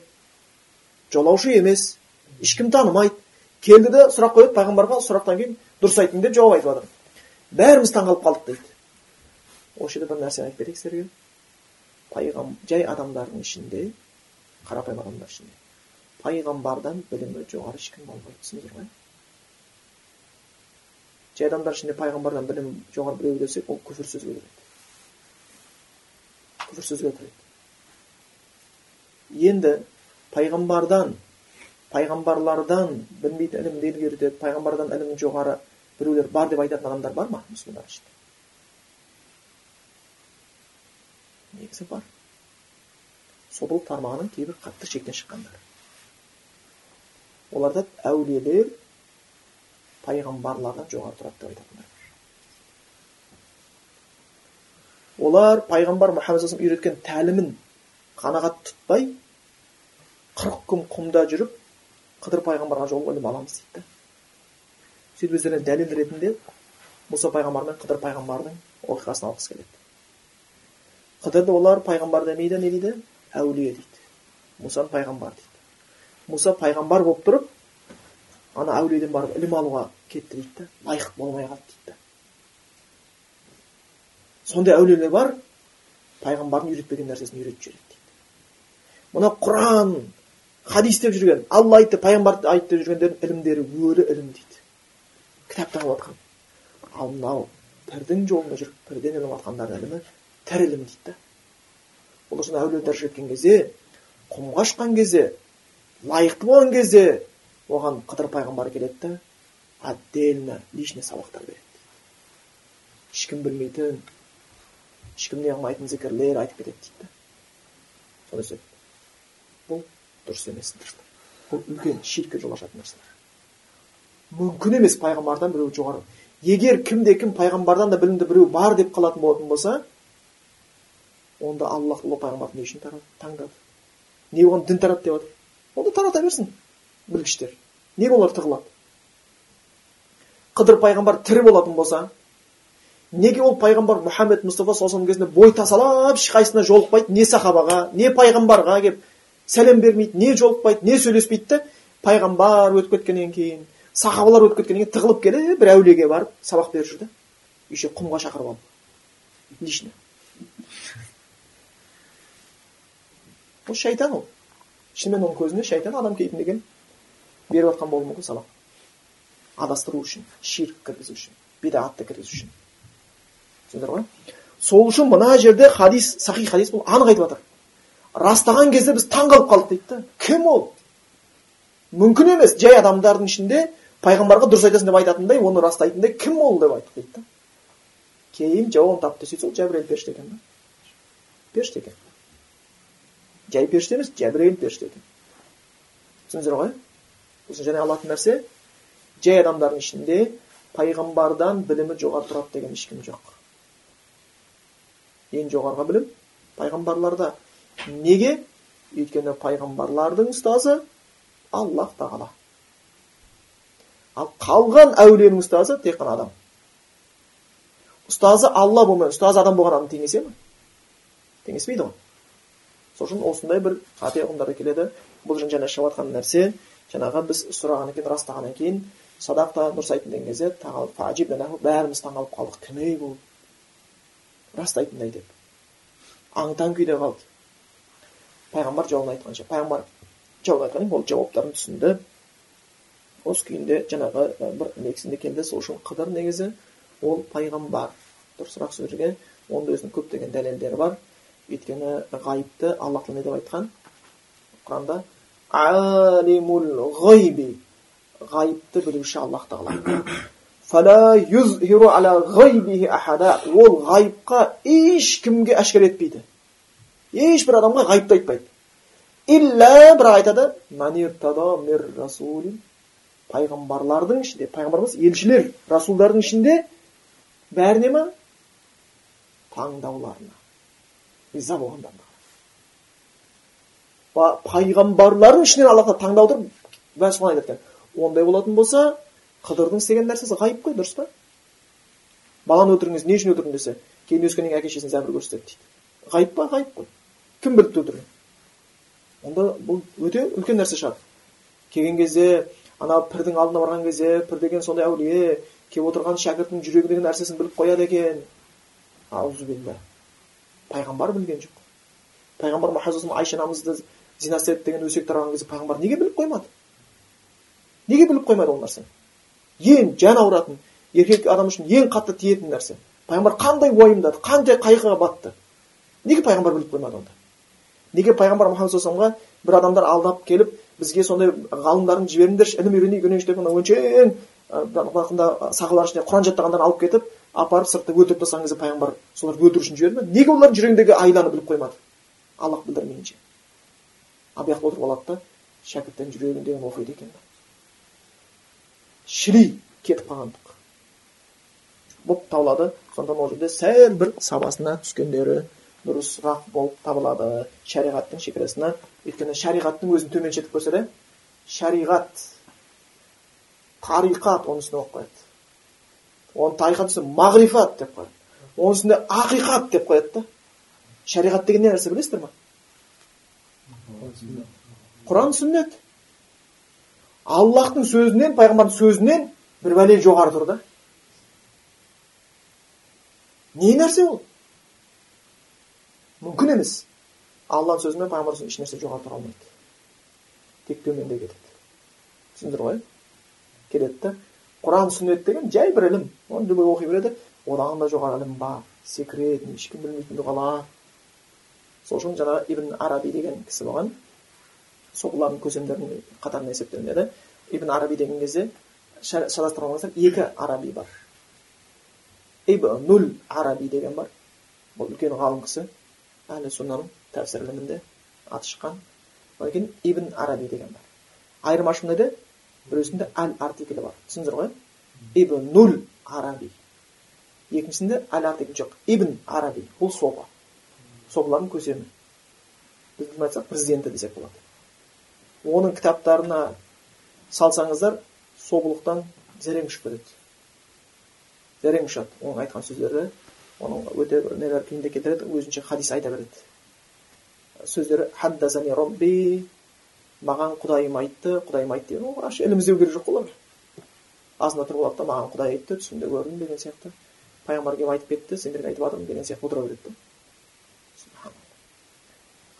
жолаушы емес ешкім танымайды. Келді де сұрақ қояды пайғамбарға сұрақтан кейін дұрыс айттың деп жауап айтып жатыр бәріміз таңқалып қалдық дейді. Осы жерде бір нәрсені айтып кетейік сіздерге. Пайғам жай адамдардың ішінде қарапайым адамдар ішінде пайғамбардан білімі жоғары ешкім болмайды. Түсіндіңіздер ма жай адамдар ішінде пайғамбардан білім жоғары біреу десек ол күфір сөзге кіреді күфір сөзге кіреді енді пайғамбардан пайғамбарлардан білмейтін ілімді ілгері етеді пайғамбардан ілімі жоғары біреулер бар деп айтатын адамдар бар ма мұсылмандар ішінде негізі бар сол тармағының кейбір қатты шектен шыққандар оларда әулиелер пайғамбарлардан жоғары тұрады деп айтатындар олар пайғамбар мұхаммед үйреткен тәлімін қанағат тұтпай қырық күн құмда жүріп қыдыр пайғамбарға жол ілім аламыз дейді. Да сөйтіп өздеріне дәлел ретінде мұса пайғамбар мен қыдыр пайғамбардың оқиғасын алғысы келеді. Қыдырды олар пайғамбар демейді не дейді? Әулие дейді. Мұсаны пайғамбар дейді. Мұса пайғамбар болып тұрып ана әулиеден барып ілім алуға кетті дейді да лайық болмай қалды дейді да. Сондай әулиелер бар пайғамбардың үйретпеген нәрсесін үйретіп жүреді мына құран хадис деп жүрген алла айтты пайғамбар айтты деп жүргендердің ілімдері өлі ілім дейді. Кітапта қалып жатқан. Ал мынау пірдің жолында жүріп пірден ілім алғандардың ілімі тірі ілім дейді да. Олар сонда әулие дәрежеге жеткен кезде құмға шыққан кезде лайықты болған кезде оған қыдыр пайғамбар келеді да отдельно личный сабақтар береді. Ешкім білмейтін ешкім не қылмайтын зікірлер айтып кетеді дейді да. Бұл дұрыс емес бұл үлкен ширкке жол ашатын нәрселер мүмкін емес пайғамбардан біреу жоғары. Егер кімде кім пайғамбардан да білімді біреу бар деп қалатын болатын болса онда аллах ұлы пайғамбарды не үшін таңдады. Не оған дін тарат деп жатыр онда тарата берсін білгіштер неге олар тығылады? Қыдыр пайғамбар тірі болатын болса неге ол пайғамбар мұхаммед мұстафа саллаллаху кезінде бой тасалап ешқайсысына жолықпайды? Не сахабаға не пайғамбарға келіп сәлем бермейді не жолықпайды не сөйлеспейді да пайғамбар өтіп кеткеннен кейін сахабалар өтіп кеткеннен кейін тығылып келіп бір әулиеге барып сабақ беріп жүр да еще құмға шақырып алып. Лично ол шайтан ол. Шынымен оның көзінде шайтан адам кейпінде келіп беріп жатқан болуы мүмкін сабақ. Адастыру үшін ширк кіргізу үшін бидағатты кіргізу үшін. Түсіндіңдер ғой? Сол үшін мына жерде хадис сахи хадис бұл анық айтып жатыр. Растаған кезде біз таң қалып қалдық дейді да. Кім ол? Мүмкін емес жай адамдардың ішінде пайғамбарға дұрыс айтасың деп айтатындай оны растайтындай кім ол деп айттық дейді да. Кейін жауабын тапты сөйтсе ол жәбірейіл періште екен да. Періште екен. Жай періште емес жәбірейіл періште екен. Түсіндіңіздер ғой? Сосын және алатын нәрсе жай адамдардың ішінде пайғамбардан білімі жоғары тұрады деген ешкім жоқ. Ең жоғарғы білім пайғамбарларда. Неге өйткені пайғамбарлардың ұстазы аллах тағала ал қалған әулиенің ұстазы тек қана адам ұстазы алла болмай ұстазы адам болған адам теңесе ма теңеспейді ғой сол үшін осындай бір қате ұғымдар келеді бұл жаңа шығып жатқан нәрсе жаңағы біз сұрағаннан кейін растағаннан кейін садақ та дұрыс айттың деген кезде бәріміз таңқалып қалдық кім ей бұл растайтындай деп аң таң күйде қалды пайғамбар жауабын айтқанша пайғамбар жауап кейін ол жауаптарын түсінді осы күйінде жаңағы бір негізінде келді сол үшін қыдыр негізі ол пайғамбар дұрысырақ сөзге оның өзінің көптеген дәлелдері бар өйткені ғайыпты аллах тағала не деп айтқан құранда алимул ғайби ғайыпты білуші аллах тағала ол ғайыпқа ешкімге әшкере етпейді ешбір адамға ғайыпты айтпайды илля бірақ айтады пайғамбарлардың ішінде пайғамбар елшілер расулдардың ішінде бәріне ма таңдауларына риза болғандарына пайғамбарлардың ішінен алла тағала таңдап отырып соны айтады ондай болатын болса қыдырдың істеген нәрсесі ғайып қой дұрыс па баланы өлтірдіңіз не үшін өлтірдің десе кейін өскеннен кейін әке шешесіне зәбір көрсетеді дейді ғайып па ғайып қой кім біліпті өлтірген онда бұл өте үлкен нәрсе шығар келген кезде ана пірдің алдына барған кезде пір деген сондай әулие келіп отырған шәкірттің жүрегіндегі нәрсесін біліп қояды екен аузубилля пайғамбар білген жоқ пайғамбар мұхаммад айша анамызды зина істеді деген өсек тараған кезде пайғамбар неге біліп қоймады неге біліп қоймайды ол нәрсені ең жан ауыратын еркек адам үшін ең қатты тиетін нәрсе пайғамбар қандай уайымдады қандай қайғыға батты неге пайғамбар біліп қоймады онда неге пайғамбар мұхаммад саллаллаху бір адамдар алдап келіп бізге сондай ғалымдарын жіберіңдерші ілім үйренейік үйренейікші деп ана өңшең сахалардың ішінде құран жаттағандарын алып кетіп апарып сыртта өлтіріп тастаған кезде пайғамбар соларды өлтіру үшін жіберді ме? Неге олардың жүрегіндегі айланы біліп қоймады? Аллах білдірмейінше. Ал бұл жақта отырып алады да шәкірттің жүрегіндегіні оқиды екен. Шіли кетіп қалғандық. Болып табылады сондықтан ол жерде сәл бір сабасына түскендері дұрысырақ болып табылады. Шариғаттың шекарасына өйткені шариғаттың өзін төменшетіп көрсе де шариғат тариқат оның үстіне қояды. Оны тариқат мағрифат деп қояды. Оның үстіне ақиқат деп қояды да. Шариғат деген не нәрсе білесіздер ма? Құран сүннет. Аллахтың сөзінен пайғамбардың сөзінен бір бәле жоғары тұр да. Не нәрсе ол? Мүмкін емес алланың сөзі мен пайғамбардың сөзінен ешнәрсе жоғары тұра алмайды. Тек төменде кетеді. Түсіндіңдер ғой? Келеді да құран сүннет деген жай бір ілім. Оны любой оқи береді одан да жоғары ілім бар. Секретный ешкім білмейтін дұғала сол үшін жаңағы ибн араби деген кісі болған соғылардың көсемдерінің қатарына есептелінеді. Ибн араби деген кезде шатастырған болсақ екі араби бар. Ибнуль араби деген бар. Бұл үлкен ғалым кісі. Әлі суннаның тәпсір ілімінде аты шыққан одан кейін ибн араби деген бар. Айырмашылығы неде біреусінде әл артиклі бар. Түсіндіңіздер ғой? Ибнуль араби. Екіншісінде әл артикль жоқ. Ибн араби. Бұл соба. Собалардың көсемі. Біз айтсақ президенті десек болады. Оның кітаптарына салсаңыздар собылықтан зәрең ұшып кетеді терең ұшады оның айтқан сөздері оның өте бір нелер күйінде келтіреді өзінше хадис айта береді. Сөздері хаддасани робби маған құдайым айтты құдайым айтты деген ол вообще ілім керек жоқ қой оларға азында тұрып алады да маған құдай айтты түсімде көрдім деген сияқты. Пайғамбар келіп айтып кетті сендерге айтып жатырмын деген сияқты отыра береді да.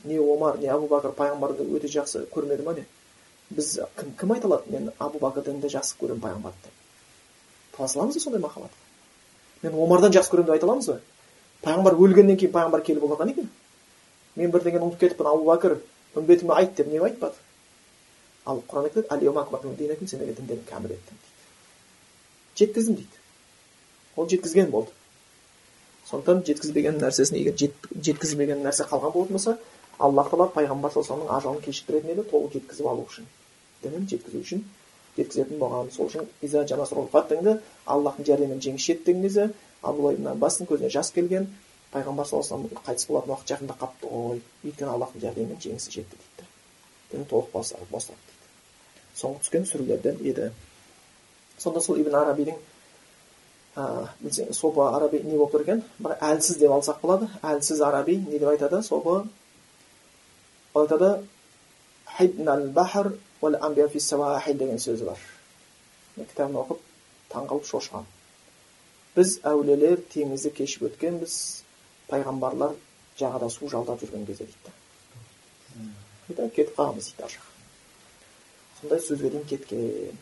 Не омар не абу бәкір пайғамбарды өте жақсы көрмеді ма не біз кім, кім айта алады? Мен абу бәкірден де жақсы көремін пайғамбарды деп. Таласа аламыз ба сондай махаббатқа? Мен омардан жақсы көремін деп айта аламыз ба пайғамбар өлгеннен кейін пайғамбар келіп оларға екен. Мен бірдеңені ұмытып кетіппін абу бәкір үмбетіме айт деп неге айтпады? Ал құран айтады еттім дейді. Жеткіздім дейді. Ол жеткізген болды. Сондықтан жеткізбеген нәрсесін егер жеткізбеген нәрсе қалған болатын болса аллах тағала пайғамбар саллаллаху ажалын кешіктіретін еді толық жеткізіп алу үшін. Дінін жеткізу үшін жеткізетін болған сол үшін аллахтың жәрдемімен жеңіс жетті деген кезде абдулла көзіне жас келген пайғамбар саллаллаху алейhi қайтыс болатын уақыт жақындап қалыпты ғой өйткені аллахтың жәрдемімен жеңісі жетті дейді дін толық босады дейді соңғы түскен сүрелерден еді сонда сол ибн арабидің білсең сопы араби не болып тұр екен бір әлсіз деп алсақ болады әлсіз араби не деп айтады сопы айтады деген сөзі бар кітабын оқып таңқалып шошығамын біз әулиелер теңізді кешіп өткенбіз пайғамбарлар жағада су жалдап жүрген кезде дейді кетіп қаламыз дейді ар жаққа сондай сөзге дейін кеткен